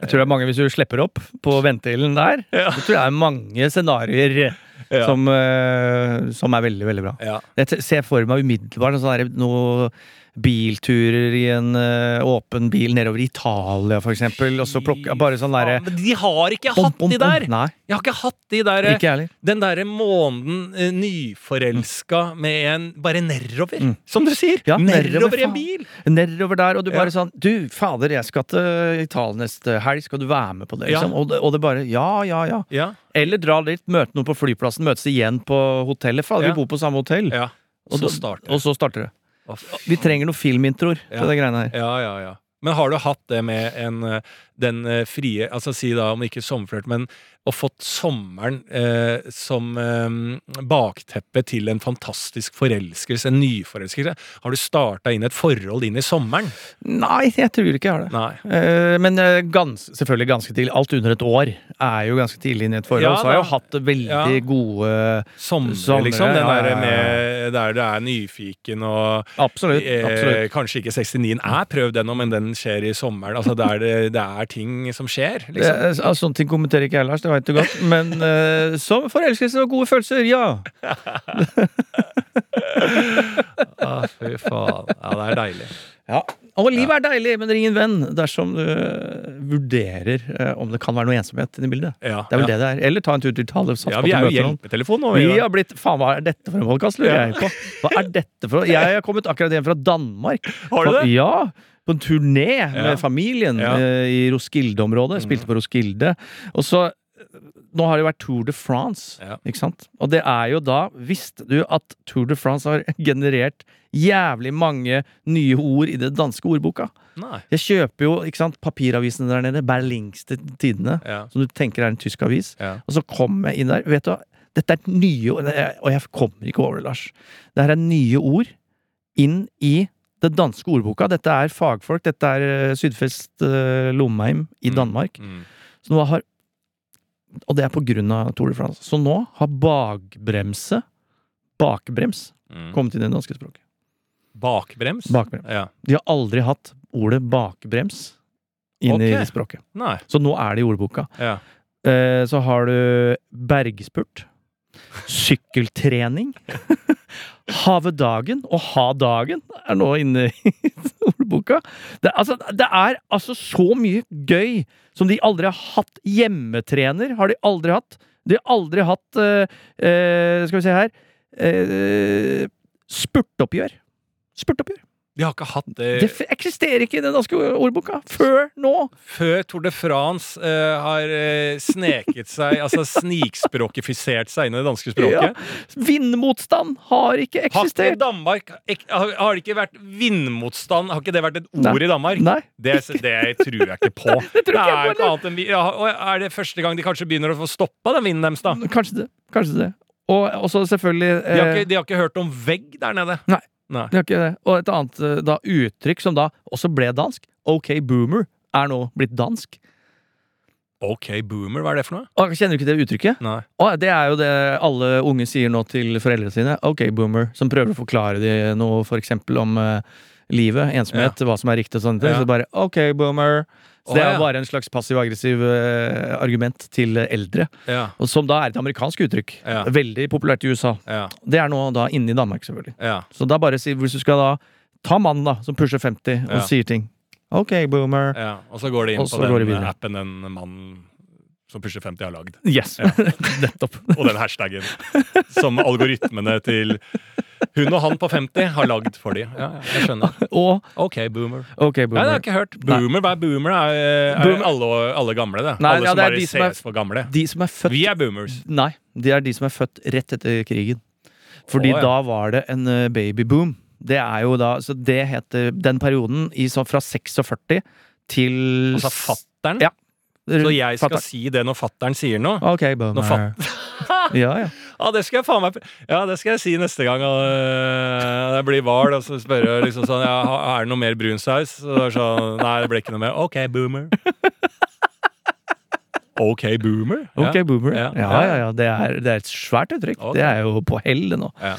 Jeg tror det er mange, Hvis du slipper opp på ventilen der, Ja. så tror jeg det er mange scenarioer Ja. som, eh, som er veldig, veldig bra. ja. Jeg ser for meg umiddelbart noe bilturer i en eh, åpen bil nedover Italia, for eksempel, og så plukke bare sånn derre Ja, men de har ikke bom, hatt bom, de der! Nei, Jeg har ikke hatt de der ikke. Den derre måneden eh, nyforelska med en bare nedover, Mm. som du sier. Ja, nedover, i en bil! Nedover der, og du Ja. bare sånn Du, fader, jeg skal til Italia neste helg, skal du være med på det? Ja. Liksom? Og, det, og det bare Ja, ja, ja. Ja. Eller dra litt, møte noen på flyplassen, møtes igjen på hotellet. Fader, Ja. vi bor på samme hotell. ja. Og Så starter Og så starter det. Vi trenger noen filmintroer Ja. det greiene her. Ja, ja, ja. Men har du hatt det med en, eh, den eh, frie Altså si da om ikke sommerflørt, men og fått sommeren eh, som eh, bakteppe til en fantastisk forelskelse, en nyforelskelse? Har du starta inn et forhold inn i sommeren? Nei, jeg tror ikke jeg har det. Eh, men eh, gans, selvfølgelig ganske tidlig. Alt under et år er jo ganske tidlig inn i et forhold. Ja, så har jeg jo hatt veldig Ja. gode Sommer, somre liksom. Den ja, der med der du er nyfiken og Absolutt. eh, absolutt. Kanskje ikke 69 er prøvd ennå, men den skjer i sommeren. Altså det, det er ting som skjer, liksom. altså, sånne ting kommenterer ikke jeg, Lars. Det veit du godt. Men uh, [LAUGHS] som forelskelse og gode følelser, ja. [LAUGHS] Ah, fy faen. Ja, det er deilig. ja. Og livet er deilig, men ring en venn dersom du eh, vurderer eh, om det kan være noe ensomhet inni bildet. Ja, Det er vel ja. det det er. Eller ta en tur til Italia. Ja, vi er jo noen. hjelpetelefon nå. Vi Vi, har blitt Faen, hva er dette for en podkast, lurer Ja. jeg på. Hva er dette for Jeg har kommet akkurat hjem fra Danmark. Har du det? Ja. På en turné med familien. Mm. eh, i Roskilde-området. Spilte på Roskilde. Og så Nå har det jo vært Tour de France, Ja. ikke sant? Og det er jo da Visste du at Tour de France har [LAUGHS] generert jævlig mange nye ord i det danske ordboka? Nei. Jeg kjøper jo ikke sant, papiravisene der nede, Berlingste Tidene, Ja. som du tenker er en tysk avis. Ja. Og så kommer jeg inn der. Vet du hva? Dette er nye ord, og jeg kommer ikke over det, Lars. Det her er nye ord inn i det danske ordboka. Dette er fagfolk. Dette er eh, Sydfest eh, Lomheim i Danmark. Mm. Så nå har Og det er på grunn av Tour de France. Så nå har bakbremse, bakbrems, Mm. kommet inn i det danske språket. Bakbrems? Bakbrems. Ja. De har aldri hatt ordet bakbrems inn i språket. Nei. Så nå er det i ordboka. Ja. Eh, Så har du bergspurt. Sykkeltrening. [LAUGHS] Have dagen og ha dagen er nå inne i [LAUGHS] ordboka. Det, altså, det er altså så mye gøy som de aldri har hatt. Hjemmetrener har de aldri hatt. De har aldri hatt uh, uh, Skal vi se her uh, Spurtoppgjør. Spurtoppgjør. De har ikke hatt det, Det eksisterer ikke i den danske ordboka før nå. før Tour de France uh, har eh, sneket seg [LAUGHS] Altså snikspråkifisert seg inn i det danske språket. Ja. Vindmotstand har ikke Har eksistert. Danmark ek, har, har det ikke vært vindmotstand? Har ikke det vært et ord Nei. i Danmark? Nei. Det, det tror jeg ikke på. [LAUGHS] det, jeg er på ikke annet enn ja, Er det første gang de kanskje begynner å få stoppa den vinden deres, da? Kanskje det. Kanskje det. Og også selvfølgelig De har, eh, ikke, de har ikke hørt om vegg der nede? Nei. Nei. Det er ikke det. Og et annet eh, da, uttrykk som da også ble dansk, OK boomer, er nå blitt dansk. Ok, boomer, hva er det for noe? Kjenner du ikke det uttrykket? Nei. Å, det er jo det alle unge sier nå til foreldrene sine. OK boomer. Som prøver å forklare de noe for eksempel om eh, livet, ensomhet, hva som er riktig og sånne ting. Ja. Så bare OK boomer. Så det er jo bare en slags passiv-aggressiv uh, argument til eldre. Ja. Og som da er et amerikansk uttrykk. Ja. Veldig populært i USA. Ja. Det er nå da inne i Danmark, selvfølgelig. ja. Så da bare si, hvis du skal da ta mannen da, som pusher 50 og Ja. sier ting. OK, boomer. ja. Og så går det inn på den appen den mannen som pusher 50 har lagd. Yes! Ja. [LAUGHS] Nettopp. Og den hashtagen som algoritmene til Hun og han på 50 har lagd for de. Ja, jeg skjønner. [LAUGHS] Og Ok, boomer. Ok, Nei, det har jeg ikke hørt. Boomer, hva er boomer? Er, er Boomer- alle, alle gamle, det. Nei, alle ja, som det bare de ses for gamle. De som er født Vi er boomers. Nei, det er de som er født rett etter krigen. Fordi oh, ja. da var det en eh, babyboom. Det er jo da Så det heter den perioden i så fra 46 til Altså fattern. Ja. Så jeg skal Fatteren. si det når fattern sier noe? Ok, boomer. Når fatt... [LAUGHS] Ja, ja. Ja, det skal jeg faen meg Ja, det skal jeg si neste gang uh, det blir hval, og så spørre liksom sånn ja, Er det noe mer brunsaus? Og sånn Nei, det ble ikke noe mer. Ok, boomer. Ok, boomer? Ok, boomer. Ja. Ja, ja, ja. Det er, det er et svært uttrykk. Okay. Det er jo på hell, det nå. Ja.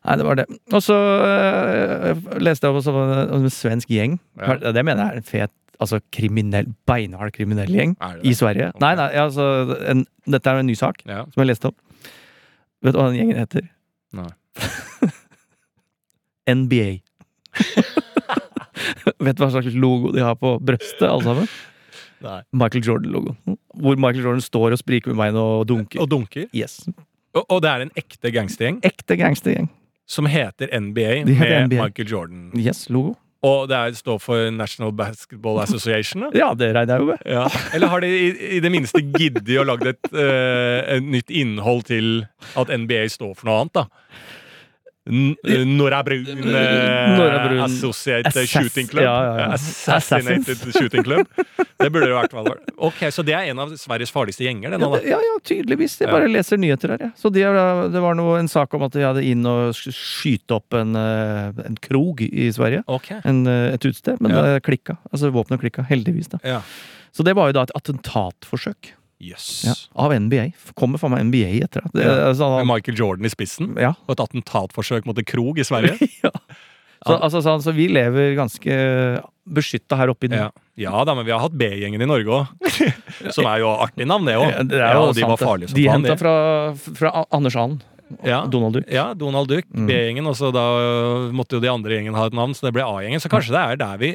Nei, det var det. Og så øh, leste jeg også om en svensk gjeng. Ja. Det mener jeg er en fet Altså kriminell, beinhard kriminell gjeng i Sverige. Okay. Nei, nei, altså en, Dette er en ny sak som jeg leste om. Vet du hva den gjengen heter? Nei. [LAUGHS] NBA. [LAUGHS] Vet du hva slags logo de har på brøstet, alle sammen? Nei. Michael Jordan-logo. Hvor Michael Jordan står og spriker med beina og dunker. Og dunker. Yes. Og, og det er en ekte gangstergjeng Ekte gangstergjeng. som heter NBA heter med NBA. Michael Jordan. Yes, logo. Og det er, står for National Basketball Association? da? Ja, det regner jeg jo med. Ja. Eller har de i, i det minste giddet å lage et, uh, et nytt innhold til at NBA står for noe annet, da? N eh, Brun Nora Norra Brun Associated Shooting Club. ja, ja, ja. Assassinated Shooting Club. [LAUGHS] Det burde det i hvert fall vært. Ok, Så det er en av Sveriges farligste gjenger, det Ja, det, ja, ja, tydeligvis. Jeg Ja. bare leser nyheter her, jeg. Så de, det var noe, en sak om at de hadde inn og skyte opp en, eh, en krog i Sverige. Okay. En, eh, et utested. Men Ja. det klikka. Altså våpenet klikka. Heldigvis, da. Ja. Så det var jo da et attentatforsøk. Jøss. Ja, av NBA. Kommer faen meg NBA etter det. altså, Med Michael Jordan i spissen? ja. Og et attentatforsøk mot en krog i Sverige? [LAUGHS] ja. Så, altså, så, så vi lever ganske beskytta her oppe i Ja. ja da, men vi har hatt B-gjengen i Norge òg. [LAUGHS] Som er jo artig navn, det òg. Ja, de var farlige som De faen. henta det. fra, fra Anders And. Ja. Donald Duck. Ja, Donald Duck, Mm. B-gjengen, og så da øh, måtte jo de andre gjengen ha et navn, så det ble A-gjengen. Så kanskje det er der vi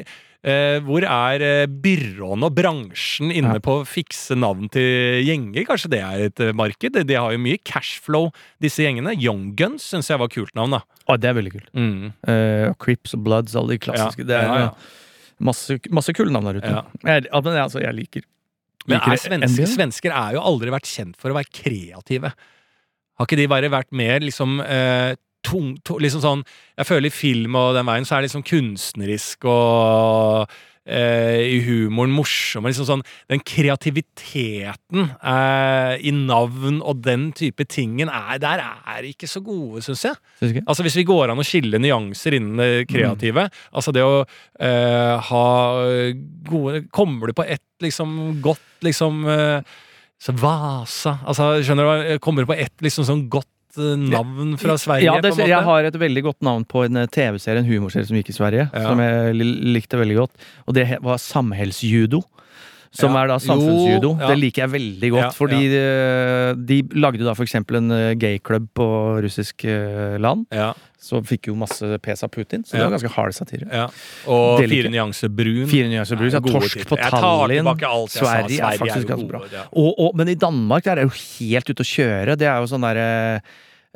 eh, Hvor er eh, byråene og bransjen inne Ja. på å fikse navn til gjenger? Kanskje det er et marked? De, har jo mye cashflow, disse gjengene. Young Guns syns jeg var kult navn, da. Å, det er veldig kult. Mm. Eh, Crips og Bloods, alle de klassiske. Det er masse, masse kule navn der ute. Jeg, altså, jeg liker Men er svensker, svensker er jo aldri vært kjent for å være kreative. Har ikke de bare vært mer liksom eh, tung, to, liksom sånn Jeg føler i film og den veien så er det liksom kunstnerisk og eh, i humoren morsom. og Liksom sånn, den kreativiteten eh, i navn og den type tingen er, der er ikke så gode, syns jeg. Synes? Altså Hvis vi går an å skille nyanser innen det kreative Altså det å eh, ha gode Kommer du på ett liksom godt liksom eh, Så Vasa Altså, skjønner du Kommer du på ett liksom sånn godt eh, navn fra Sverige? Ja, det, jeg har et veldig godt navn på en eh, TV-serie, en humorserie som gikk i Sverige. Ja. Som jeg likte veldig godt. Og det var Samhellsjudo. Som Ja. er da Jo, samfunnsjudo. ja. Det liker jeg veldig godt. Ja, fordi eh, de lagde da for eksempel en gayklubb på russisk land land. Så fikk jo masse pes av Putin. Så det var ganske hard satire. ja. Og Det Fire nyanser brun. Fire nyanser brun, Ja, torsk på Tallinn. Sverige er faktisk ganske bra. Og, og, men i Danmark der er jo helt ute å kjøre. Det er jo sånn derre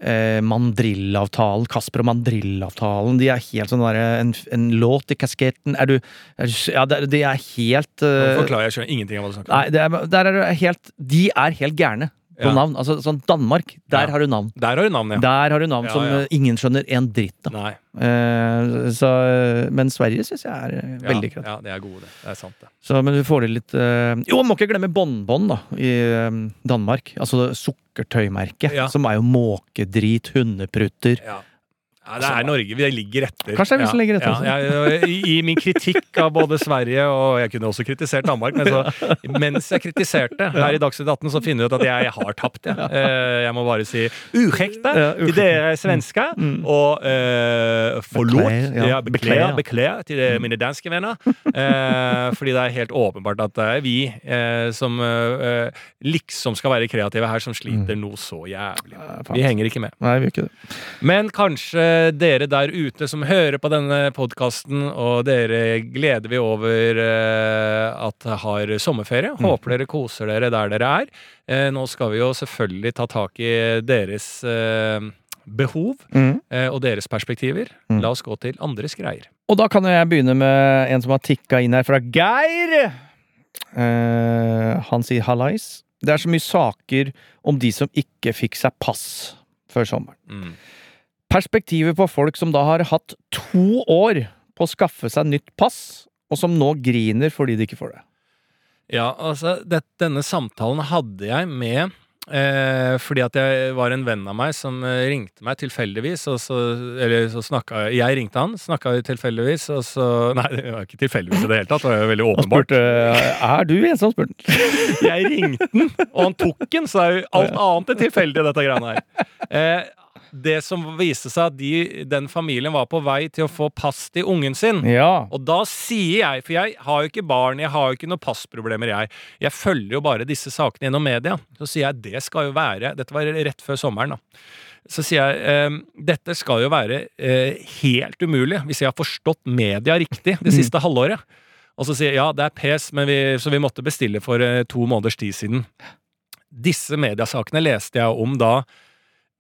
eh, Mandrillavtalen, Kasper og Mandrillavtalen. De er helt sånn derre en, en låt i kasketten Er du er, Ja, de er helt Nå eh, Forklarer jeg skjønner ingenting av hva du snakker om. Nei, er, der er helt De er helt gærne på navn. Altså sånn Danmark, der har du navn. Der har du navn, ja. Der har du navn som ingen skjønner en dritt av. Eh, så, men Sverige syns jeg er eh, veldig ja, kreativt. ja, det er gode, det. Det er sant, det. Så, men du får det litt eh, Jo, må ikke glemme Bonbon, da, i eh, Danmark. Altså sukkertøymerket. Som er jo måkedrit, hundeprutter. Ja. Ja, det er Norge. Vi ligger etter. Kanskje det er vi som ligger etter Ja, jeg, i, I min kritikk av både Sverige og Jeg kunne også kritisert Danmark, men så, mens jeg kritiserte her i Dagsnytt 18, så finner jeg ut at jeg, har tapt. Jeg. Eh, jeg må bare si Ja, til dere svensker, og uh, forlåt Beklager, ja. beklager, Beklager. til eh, mine danske venner. Uh, fordi det er helt åpenbart at det er vi uh, som eh, liksom skal være kreative her, som sliter noe så jævlig. Vi henger ikke med. Nei, vi gjør ikke det. Men kanskje dere der ute som hører på denne podkasten, og dere gleder vi over eh, at har sommerferie. Håper dere koser dere der dere er. Eh, nå skal vi jo selvfølgelig ta tak i deres eh, behov Mm. eh, og deres perspektiver. Mm. La oss gå til andres greier. Og da kan jeg begynne med en som har tikka inn her fra Geir. Eh, han sier hallais. Det er så mye saker om de som ikke fikk seg pass før sommeren. Mm. Perspektivet på folk som da har hatt to år på å skaffe seg nytt pass, og som nå griner fordi de ikke får det. Ja, altså, det, denne samtalen hadde jeg med eh, fordi at jeg var en venn av meg som eh, ringte meg tilfeldigvis, og så Eller så snakka Jeg ringte han, snakka tilfeldigvis, og så [LAUGHS] Nei, det var ikke tilfeldigvis i det hele tatt, det var jo veldig Han åpenbart. spurte er du en som spurte. [LAUGHS] Jeg ringte den, og han tok den, så er jo alt annet enn tilfeldig, dette greiene her. Eh, det som viste seg at de, den familien var på vei til å få pass til ungen sin. Ja. Og da sier jeg, for jeg har jo ikke barn, jeg har jo ikke noen passproblemer, jeg. Jeg følger jo bare disse sakene gjennom media. Så sier jeg det skal jo være Dette var rett før sommeren, da. Så sier jeg eh, dette skal jo være eh, helt umulig, hvis jeg har forstått media riktig det siste halvåret. Og så sier jeg ja, det er pes, men vi, så vi måtte bestille for eh, to måneders tid siden. Disse mediasakene leste jeg om da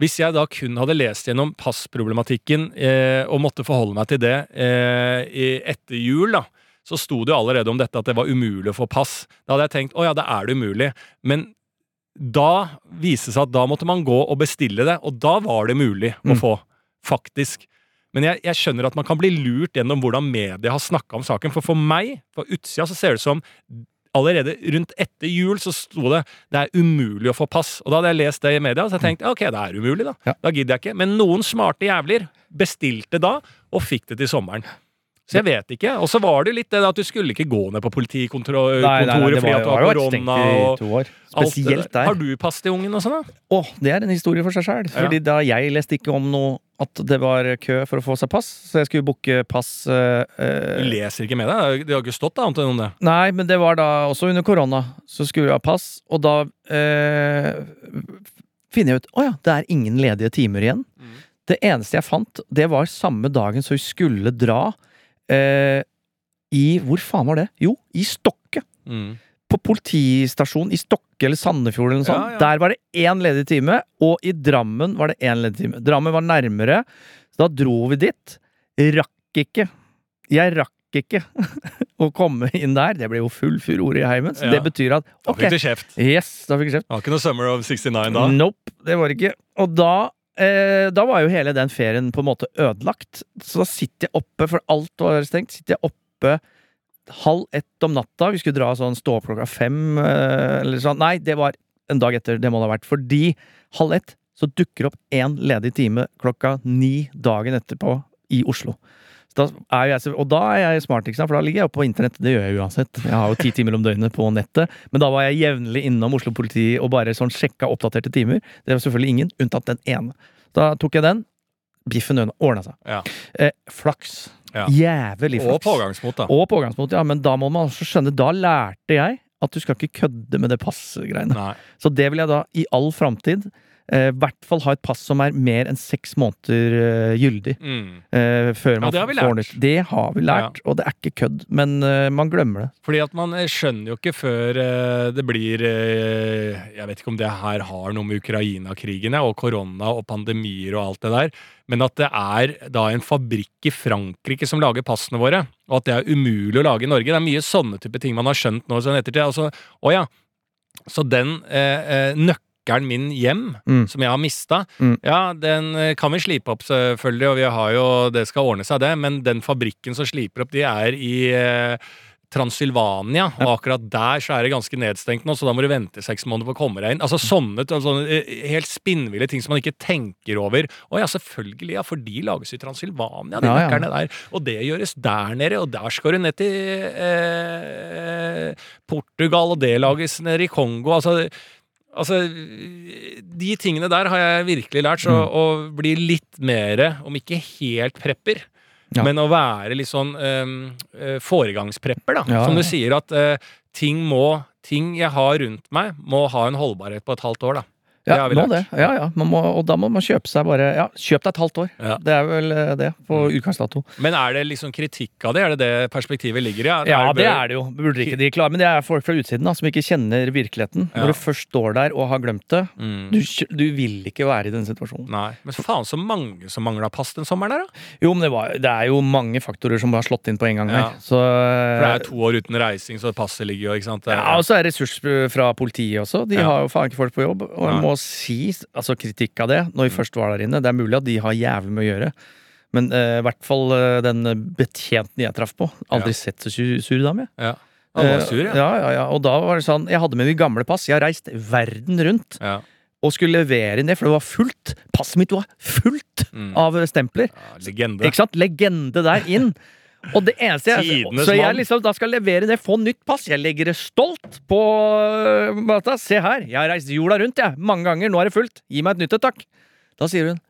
hvis jeg da kun hadde lest gjennom passproblematikken eh, og måtte forholde meg til det eh, etter jul, da, så sto det jo allerede om dette at det var umulig å få pass. Da hadde jeg tenkt å ja, da er det umulig. Men da viste det seg at da måtte man gå og bestille det, og da var det mulig å Mm. få. Faktisk. Men jeg, jeg skjønner at man kan bli lurt gjennom hvordan media har snakka om saken. For for meg, på utsida, så ser det ut som Allerede rundt etter jul så sto det det er umulig å få pass. Og da hadde jeg lest det i media, så jeg tenkte ok, det er umulig, da. Da gidder jeg ikke. Men noen smarte jævler bestilte da, og fikk det til sommeren. Så jeg vet ikke. Og så var det jo litt det at du skulle ikke gå ned på politikontoret Nei, nei, nei, fordi at du har korona og to år. Spesielt der. Har du pass til ungen og sånn? Åh, det er en historie for seg sjøl. Fordi da jeg leste ikke om noe at det var kø for å få seg pass, så jeg skulle booke pass eh, Du leser ikke med deg? Det har ikke stått annet enn om det. Nei, men det var da også under korona. Så skulle jeg ha pass, og da eh, finner jeg ut Å ja, det er ingen ledige timer igjen. Mm. Det eneste jeg fant, det var samme dagen som vi skulle dra eh, i Hvor faen var det? Jo, i Stokke. Mm. På politistasjonen i Stokke eller Sandefjord eller noe sånt. Ja, ja. Der var det én ledig time, og i Drammen var det én ledig time. Drammen var nærmere, så da dro vi dit. Rakk ikke. Jeg rakk ikke [LAUGHS] å komme inn der. Det ble jo full furore i heimen, så Ja. det betyr at Da fikk du kjeft. yes, da fikk jeg kjeft. Det var ikke noe Summer of 69 da? Nope, det var det ikke. Og da Eh, da var jo hele den ferien på en måte ødelagt. Så da sitter jeg oppe, for alt var stengt, sitter jeg oppe halv ett om natta. Vi skulle dra sånn stå opp klokka fem, eh, eller sånn. Nei, det var en dag etter, det må det ha vært. Fordi halv ett så dukker opp én ledig time klokka ni dagen etterpå i Oslo. Da er jeg, og da er jeg smart, for da ligger jeg oppe på internett. Det gjør jeg uansett. Jeg har jo ti timer om døgnet på nettet. Men da var jeg jevnlig innom Oslo politi og bare sånn sjekka oppdaterte timer. Det var selvfølgelig ingen, unntatt den ene. Da tok jeg den. Biffen ordna seg. Ja. Eh, flaks. Ja. Jævlig flaks. Og pågangsmot, da. Og pågangsmot, ja. Men da må man også skjønne Da lærte jeg at du skal ikke kødde med det passegreiene. Så det vil jeg da i all framtid i hvert fall ha et pass som er mer enn seks måneder eh, gyldig. Mm. eh, før man det har vi får lært. nytt. Det har vi lært, og det er ikke kødd. Men eh, man glemmer det. Fordi at man eh, skjønner jo ikke før eh, det blir eh, Jeg vet ikke om det her har noe med Ukraina-krigen og korona og pandemier og alt det der, men at det er da en fabrikk i Frankrike som lager passene våre, og at det er umulig å lage i Norge. Det er mye sånne type ting man har skjønt nå sånn ettertid. Altså, å ja. Så den eh, eh, nøkkelen min hjem, Mm. som jeg har mista, Mm. ja, den eh, kan vi slipe opp, selvfølgelig, og vi har jo Det skal ordne seg, det, men den fabrikken som sliper opp, de er i eh, Transylvania, og akkurat der så er det ganske nedstengt nå, så da må du vente seks måneder på å komme deg inn. Altså sånne, sånne eh, helt spinnville ting som man ikke tenker over. Å ja, selvfølgelig, ja, for de lages i Transylvania, de Ja, ja. der. Og det gjøres der nede, og der skal du ned til eh, Portugal, og det lages nede i Kongo. Altså Altså, de tingene der har jeg virkelig lært, så Mm. å bli litt mer, om ikke helt prepper, Ja. men å være litt sånn um, foregangsprepper, da. Ja, Som du sier, at uh, ting må Ting jeg har rundt meg, må ha en holdbarhet på et halvt år, da. Ja, må det. Ja, ja. Man må, og da må man kjøpe seg bare Ja, kjøp deg et halvt år. Ja. Det er vel eh, det på utgangsdato. Men er det liksom kritikk av det? Er det det perspektivet ligger i? Ja, det er det jo. Burde ikke de klare Men det er folk fra utsiden da, som ikke kjenner virkeligheten. Ja. Når du først står der og har glemt det, Mm. du, du vil ikke være i den situasjonen. Nei. Men faen så mange som mangla pass den sommeren der, da. Jo, men det, var, det er jo mange faktorer som har slått inn på en gang her. Så For det er to år uten reising, så passet ligger jo, ikke sant. Det Ja, og så er det ressurs fra politiet også. De har jo faen ikke folk på jobb. Og må si altså kritikk av det, når vi først var der inne. Det er mulig at de har jævlig med å gjøre. Men i i hvert fall uh, den betjenten jeg traff på. Aldri Ja. sett så sur, sur dame. ja. Han var Eh, sur, ja. ja, ja, ja. Og da var det sånn Jeg hadde med mitt gamle pass. Jeg har reist verden rundt ja. og skulle levere inn det, for det var fullt. Passet mitt var fullt Mm. av stempler. ja legende. Ikke sant? Legende der inn. [LAUGHS] Og det eneste jeg Så jeg liksom da skal levere det, få nytt pass. Jeg legger det stolt på øh. Se her, jeg har reist jorda rundt, jeg. Mange ganger. Nå er det fullt. Gi meg et nytt et, takk. Da sier hun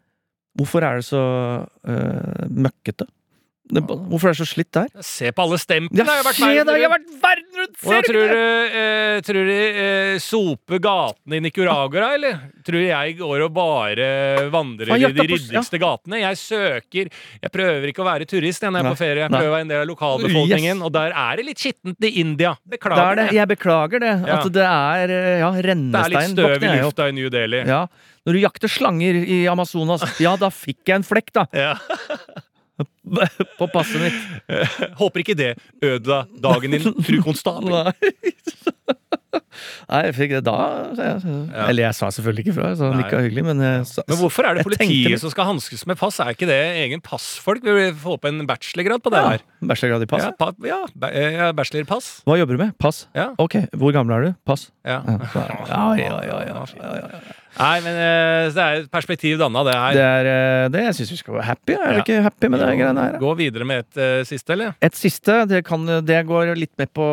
Hvorfor er det så uh, møkkete? Det, hvorfor er det så slitt der? Se på alle stemplene! Ja, jeg har vært verden da! Jeg har rundt. vært verden rundt! Du tror du, eh, tror du eh, soper gatene i Nicaragua, eller? Tror du jeg går og bare vandrer i de ryddigste ja. gatene? Jeg søker Jeg prøver ikke å være turist jeg, når jeg er på ferie. Jeg prøver å være en del av lokalbefolkningen, Yes. og der er det litt skittent i India. Er Beklager det. det. Jeg beklager det. Ja. At det er ja, rennestein. Det er litt støv i lufta i New Delhi. Ja. Når du jakter slanger i Amazonas, ja, da fikk jeg en flekk, da. Ja. [LAUGHS] [LAUGHS] På passet mitt. Håper ikke det ødela dagen din, fru konstabel. [LAUGHS] Nei. Nei, jeg fikk det da. jeg- Eller jeg sa selvfølgelig ikke fra, så han hyggelig, men jeg sa Men hvorfor er det tenkte politiet som skal hanskes med pass? Er ikke det egen passfolk? Vi vil få på en bachelorgrad på det ja, her. Bachelorgrad i pass? Ja, pa ja, eh, bachelorpass. Hva jobber du med? Pass? Ja. Ok, hvor gammel er du? Pass? Ja. Ja, ja, ja, ja, ja, ja, ja. Nei, men eh, det er et perspektiv danna, det her. Det er eh, det jeg syns vi skal være happy. Er Ja. ikke happy med det greiene her? Gå videre med et uh, siste, eller? Et siste, det, kan, det går litt mer på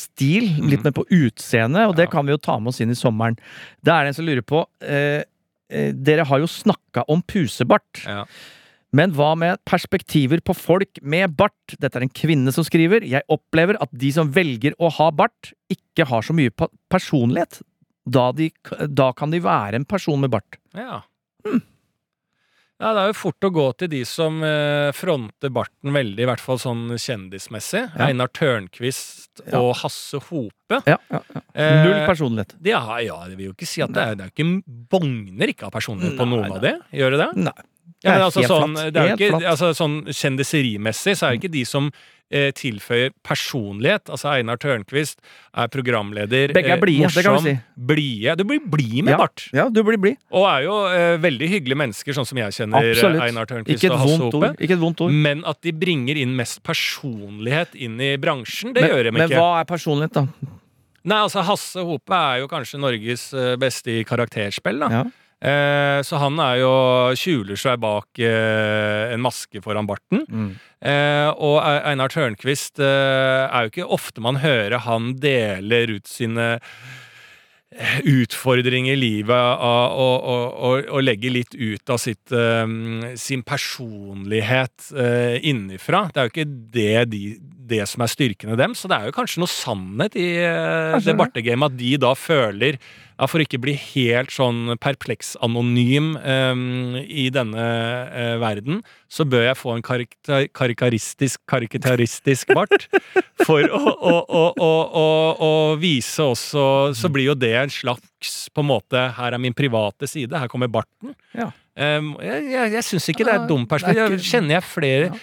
stil, litt mer på utseende, og det Ja. kan vi jo ta med oss inn i sommeren. Det er en som lurer på eh, Dere har jo snakka om pusebart. Ja. Men hva med perspektiver på folk med bart? Dette er en kvinne som skriver. Jeg opplever at de som velger å ha bart, ikke har så mye personlighet. Da, de, da kan de være en person med bart. Ja. Ja, det er jo fort å gå til de som eh, fronter barten veldig, i hvert fall sånn kjendismessig. Ja. Einar Tørnquist Ja. og Hasse Hope. Ja, ja, ja. Eh, Null personlighet. De ja, det vil jo ikke si at det er, det er ikke bogner ikke av personlighet på noen av det. Gjør det det? Nei. Ja, men altså, sånn, ikke, altså, sånn Kjendiserimessig så er det ikke de som eh, tilføyer personlighet. Altså Einar Tørnquist er programleder. Begge er eh, blide, det kan vi si. Blide. Du blir blid med Ja. bart. Ja, du blir blid. Og er jo eh, veldig hyggelige mennesker, sånn som jeg kjenner eh, Absolutt. Einar Tørnquist og Hasse Hope. Ikke et vondt ord. Men at de bringer inn mest personlighet inn i bransjen, det Men, gjør de men ikke. hva er personlighet, da? Nei, altså Hasse Hope er jo kanskje Norges eh, beste i karakterspill, da. Ja. Eh, så han er jo skjuler seg bak eh, en maske foran barten. Mm. Eh, og Einar Tørnquist eh, er jo ikke ofte man hører han deler ut sine eh, utfordringer i livet og, og, og, og, og legge litt ut av sitt, eh, sin personlighet innifra. Det er jo ikke det, de, det som er styrkene dem, så det er jo kanskje noe sannhet i eh, Kanskje det bartegamet, at de da føler ja, For ikke bli helt sånn perpleks anonym um, i denne uh, verden, så bør jeg få en karikaristisk karikataristisk bart. [LAUGHS] For å, å, å, å, vise også Så blir jo det en slags på en måte Her er min private side, her kommer barten. Ja. Um, jeg jeg, jeg syns ikke det er et dumt er perspektiv. kjenner jeg flere Ja.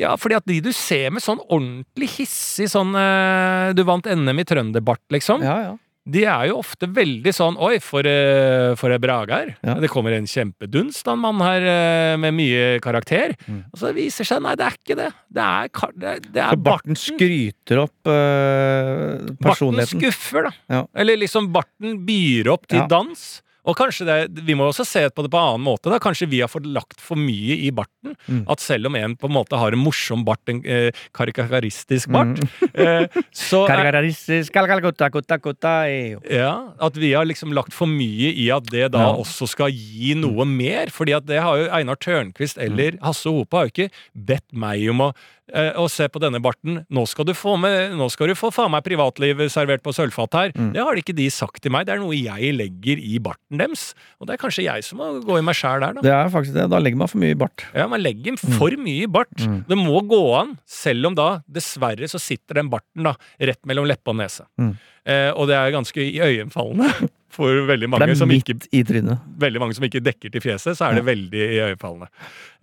Ja, fordi at de du ser med sånn ordentlig hissig sånn eh, Du vant NM i trønderbart, liksom. Ja, ja. De er jo ofte veldig sånn Oi, for, eh, for ei brage her. Ja. Det kommer en kjempedunst av en mann her eh, med mye karakter. Mm. Og så viser seg Nei, det er ikke det. Det er, kar- det er, det er Så barten skryter opp personligheten? Barten personligheten. skuffer, da. Ja. Eller liksom barten byr opp til Ja. dans. Og kanskje det, Vi må også se på det på en annen måte. da Kanskje vi har fått lagt for mye i barten. Mm. At selv om en på en måte har en morsom bart, en eh, karikaristisk bart, Mm. [LAUGHS] eh, så Karikaristisk, kalkalkutta, kutta, kutta, eyo. ja, At vi har liksom lagt for mye i at det da Ja. også skal gi noe mer. Fordi at det har jo Einar Tørnquist eller Hasse Hope har jo ikke bedt meg om å eh, og se på denne barten. Nå skal du få med, nå skal du få faen meg privatlivet servert på sølvfat her. Mm. Det har ikke de sagt til meg. Det er noe jeg legger i barten deres. Og det er kanskje jeg som må gå i meg sjæl der, da. Det er faktisk det. Da legger man for mye i bart. Ja, Man legger for mye i bart. Mm. Det må gå an, selv om da dessverre så sitter den barten da rett mellom leppe og nese. Mm. Eh, og det er ganske iøynefallende [LAUGHS] for veldig mange er som ikke veldig mange som ikke dekker til fjeset, så er det veldig iøynefallende.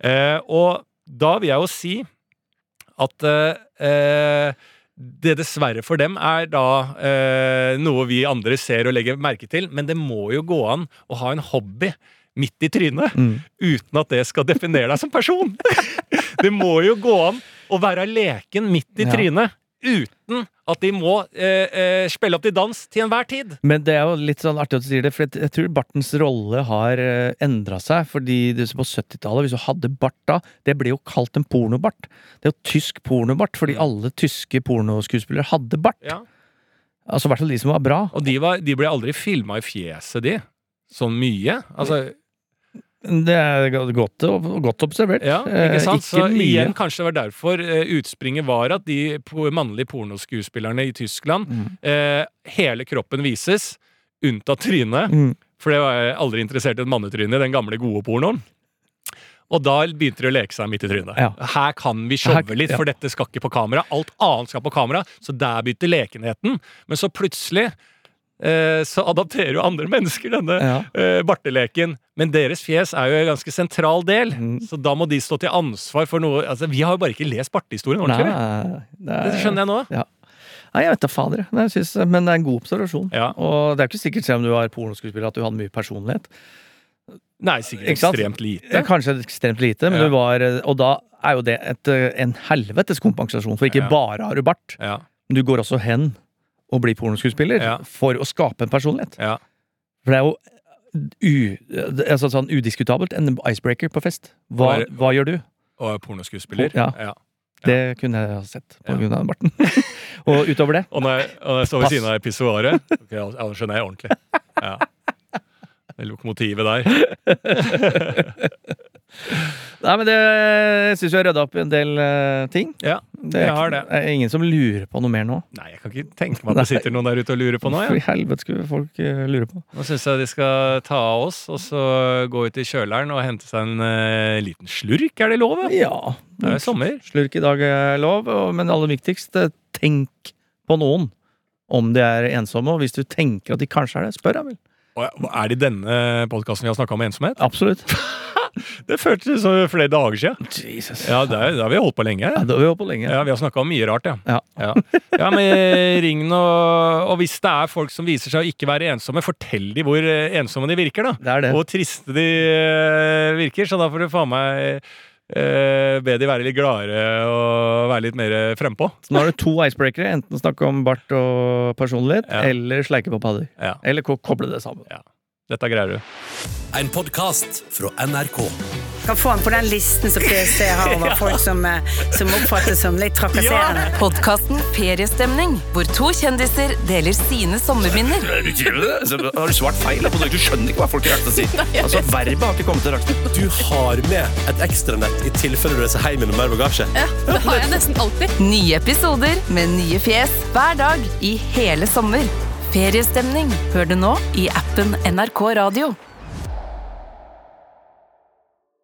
Eh, og da vil jeg jo si at eh, det dessverre for dem er da eh, noe vi andre ser og legger merke til, men det må jo gå an å ha en hobby midt i trynet Mm. uten at det skal definere deg som person. [LAUGHS] det må jo gå an å være leken midt i Ja. trynet uten at de må eh, eh, spille opp til dans til enhver tid. Men det er jo litt sånn artig at du sier det, for jeg, tror bartens rolle har uh, endra seg. Fordi det, på 70-tallet, hvis du hadde bart da, det ble jo kalt en pornobart. Det er jo tysk pornobart, fordi alle tyske pornoskuespillere hadde bart. Ja. Altså i hvert fall de som var bra. Og de, var, de ble aldri filma i fjeset, de. Sånn mye. Altså, Det er godt, godt observert. ja, ikke Eh, sant? Så mye. igjen, kanskje det var derfor eh, utspringet var at de mannlige pornoskuespillerne i Tyskland Mm. eh, Hele kroppen vises, unntatt trynet. Mm. For det var jeg aldri interessert i et mannetryne i den gamle, gode pornoen. Og da begynte de å leke seg midt i trynet. Ja. Her kan vi showe litt, for dette skal ikke på kamera. Alt annet skal på kamera, så der begynte lekenheten. Men så plutselig eh, så adapterer jo andre mennesker denne Ja. eh, barteleken. Men deres fjes er jo en ganske sentral del, Mm. så da må de stå til ansvar for noe altså, Vi har jo bare ikke lest bartehistorien ordentlig. Nei, det, er- Det skjønner jeg nå. Nei, jeg vet da fader. Men, jeg synes, men det er en god observasjon. Ja. Og det er ikke sikkert, selv om du var pornoskuespiller, at du hadde mye personlighet. Nei, sikkert Ikke ekstremt lite. Kanskje ekstremt lite, men Ja. du var Og da er jo det et, eh, en helvetes kompensasjon, for ikke Ja. bare har du bart, Ja, men du går også hen og bli pornoskuespiller Ja. for å skape en personlighet. ja. For det er jo u, altså sånn udiskutabelt en icebreaker på fest. Hva, er- hva gjør du? Og er pornoskuespiller. Ja. ja. Det kunne jeg ha sett på grunn av barten. [LAUGHS] og utover det Og når jeg, og når jeg står ved siden av pissoaret okay, ja, nå skjønner jeg ordentlig. Ja. Det lokomotivet der. [LAUGHS] Nei, men det jeg syns vi har rydda opp i en del uh, ting. Ja, Det er, jeg har det. er ingen som lurer på noe mer nå. Nei, jeg kan ikke tenke meg at det sitter noen der ute og lurer på noe. Ja. helvete skulle folk uh, lure på? Nå syns jeg de skal ta av oss, og så gå ut i kjøleren og hente seg en uh, liten slurk. Er det lov? Ja. Det er sommer. Slurk i dag er lov, men aller viktigst, tenk på noen. Om de er ensomme, og hvis du tenker at de kanskje er det, spør jeg vel. Er det denne podkasten vi har snakka om ensomhet? Absolutt. [LAUGHS] Det føltes som flere dager siden. Jesus. Ja, det, er, har vi holdt på lenge. Ja, det har vi holdt på lenge. Ja, Vi har snakka om mye rart, ja. Ja. Ja, ja men eh, ring nå. Og hvis det er folk som viser seg å ikke være ensomme, fortell de hvor eh, ensomme de virker, da. Det er det. Hvor triste de eh, virker. Så da får du faen meg eh, be de være litt gladere og være litt mer frempå. Så nå har du to icebreakere. Enten snakke om bart og personlighet, Ja. eller sleike på padder. Ja, Eller ko- koble det sammen. Dette greier du. En podkast fra NRK. Kan få den på den listen som PST har over [LAUGHS] folk som, eh, som oppfattes som litt trakasserende. Podkasten Feriestemning, hvor to kjendiser deler sine sommerminner. Har du svart feil? Du skjønner ikke hva folk har rakt å si. Altså, Verbet har ikke kommet til rakt. Du har med et ekstranett i tilfelle du reiser hjem med mer bagasje. Ja, Det har jeg nesten alltid. Nye episoder med nye fjes hver dag i hele sommer. Feriestemning hør du nå i appen NRK Radio.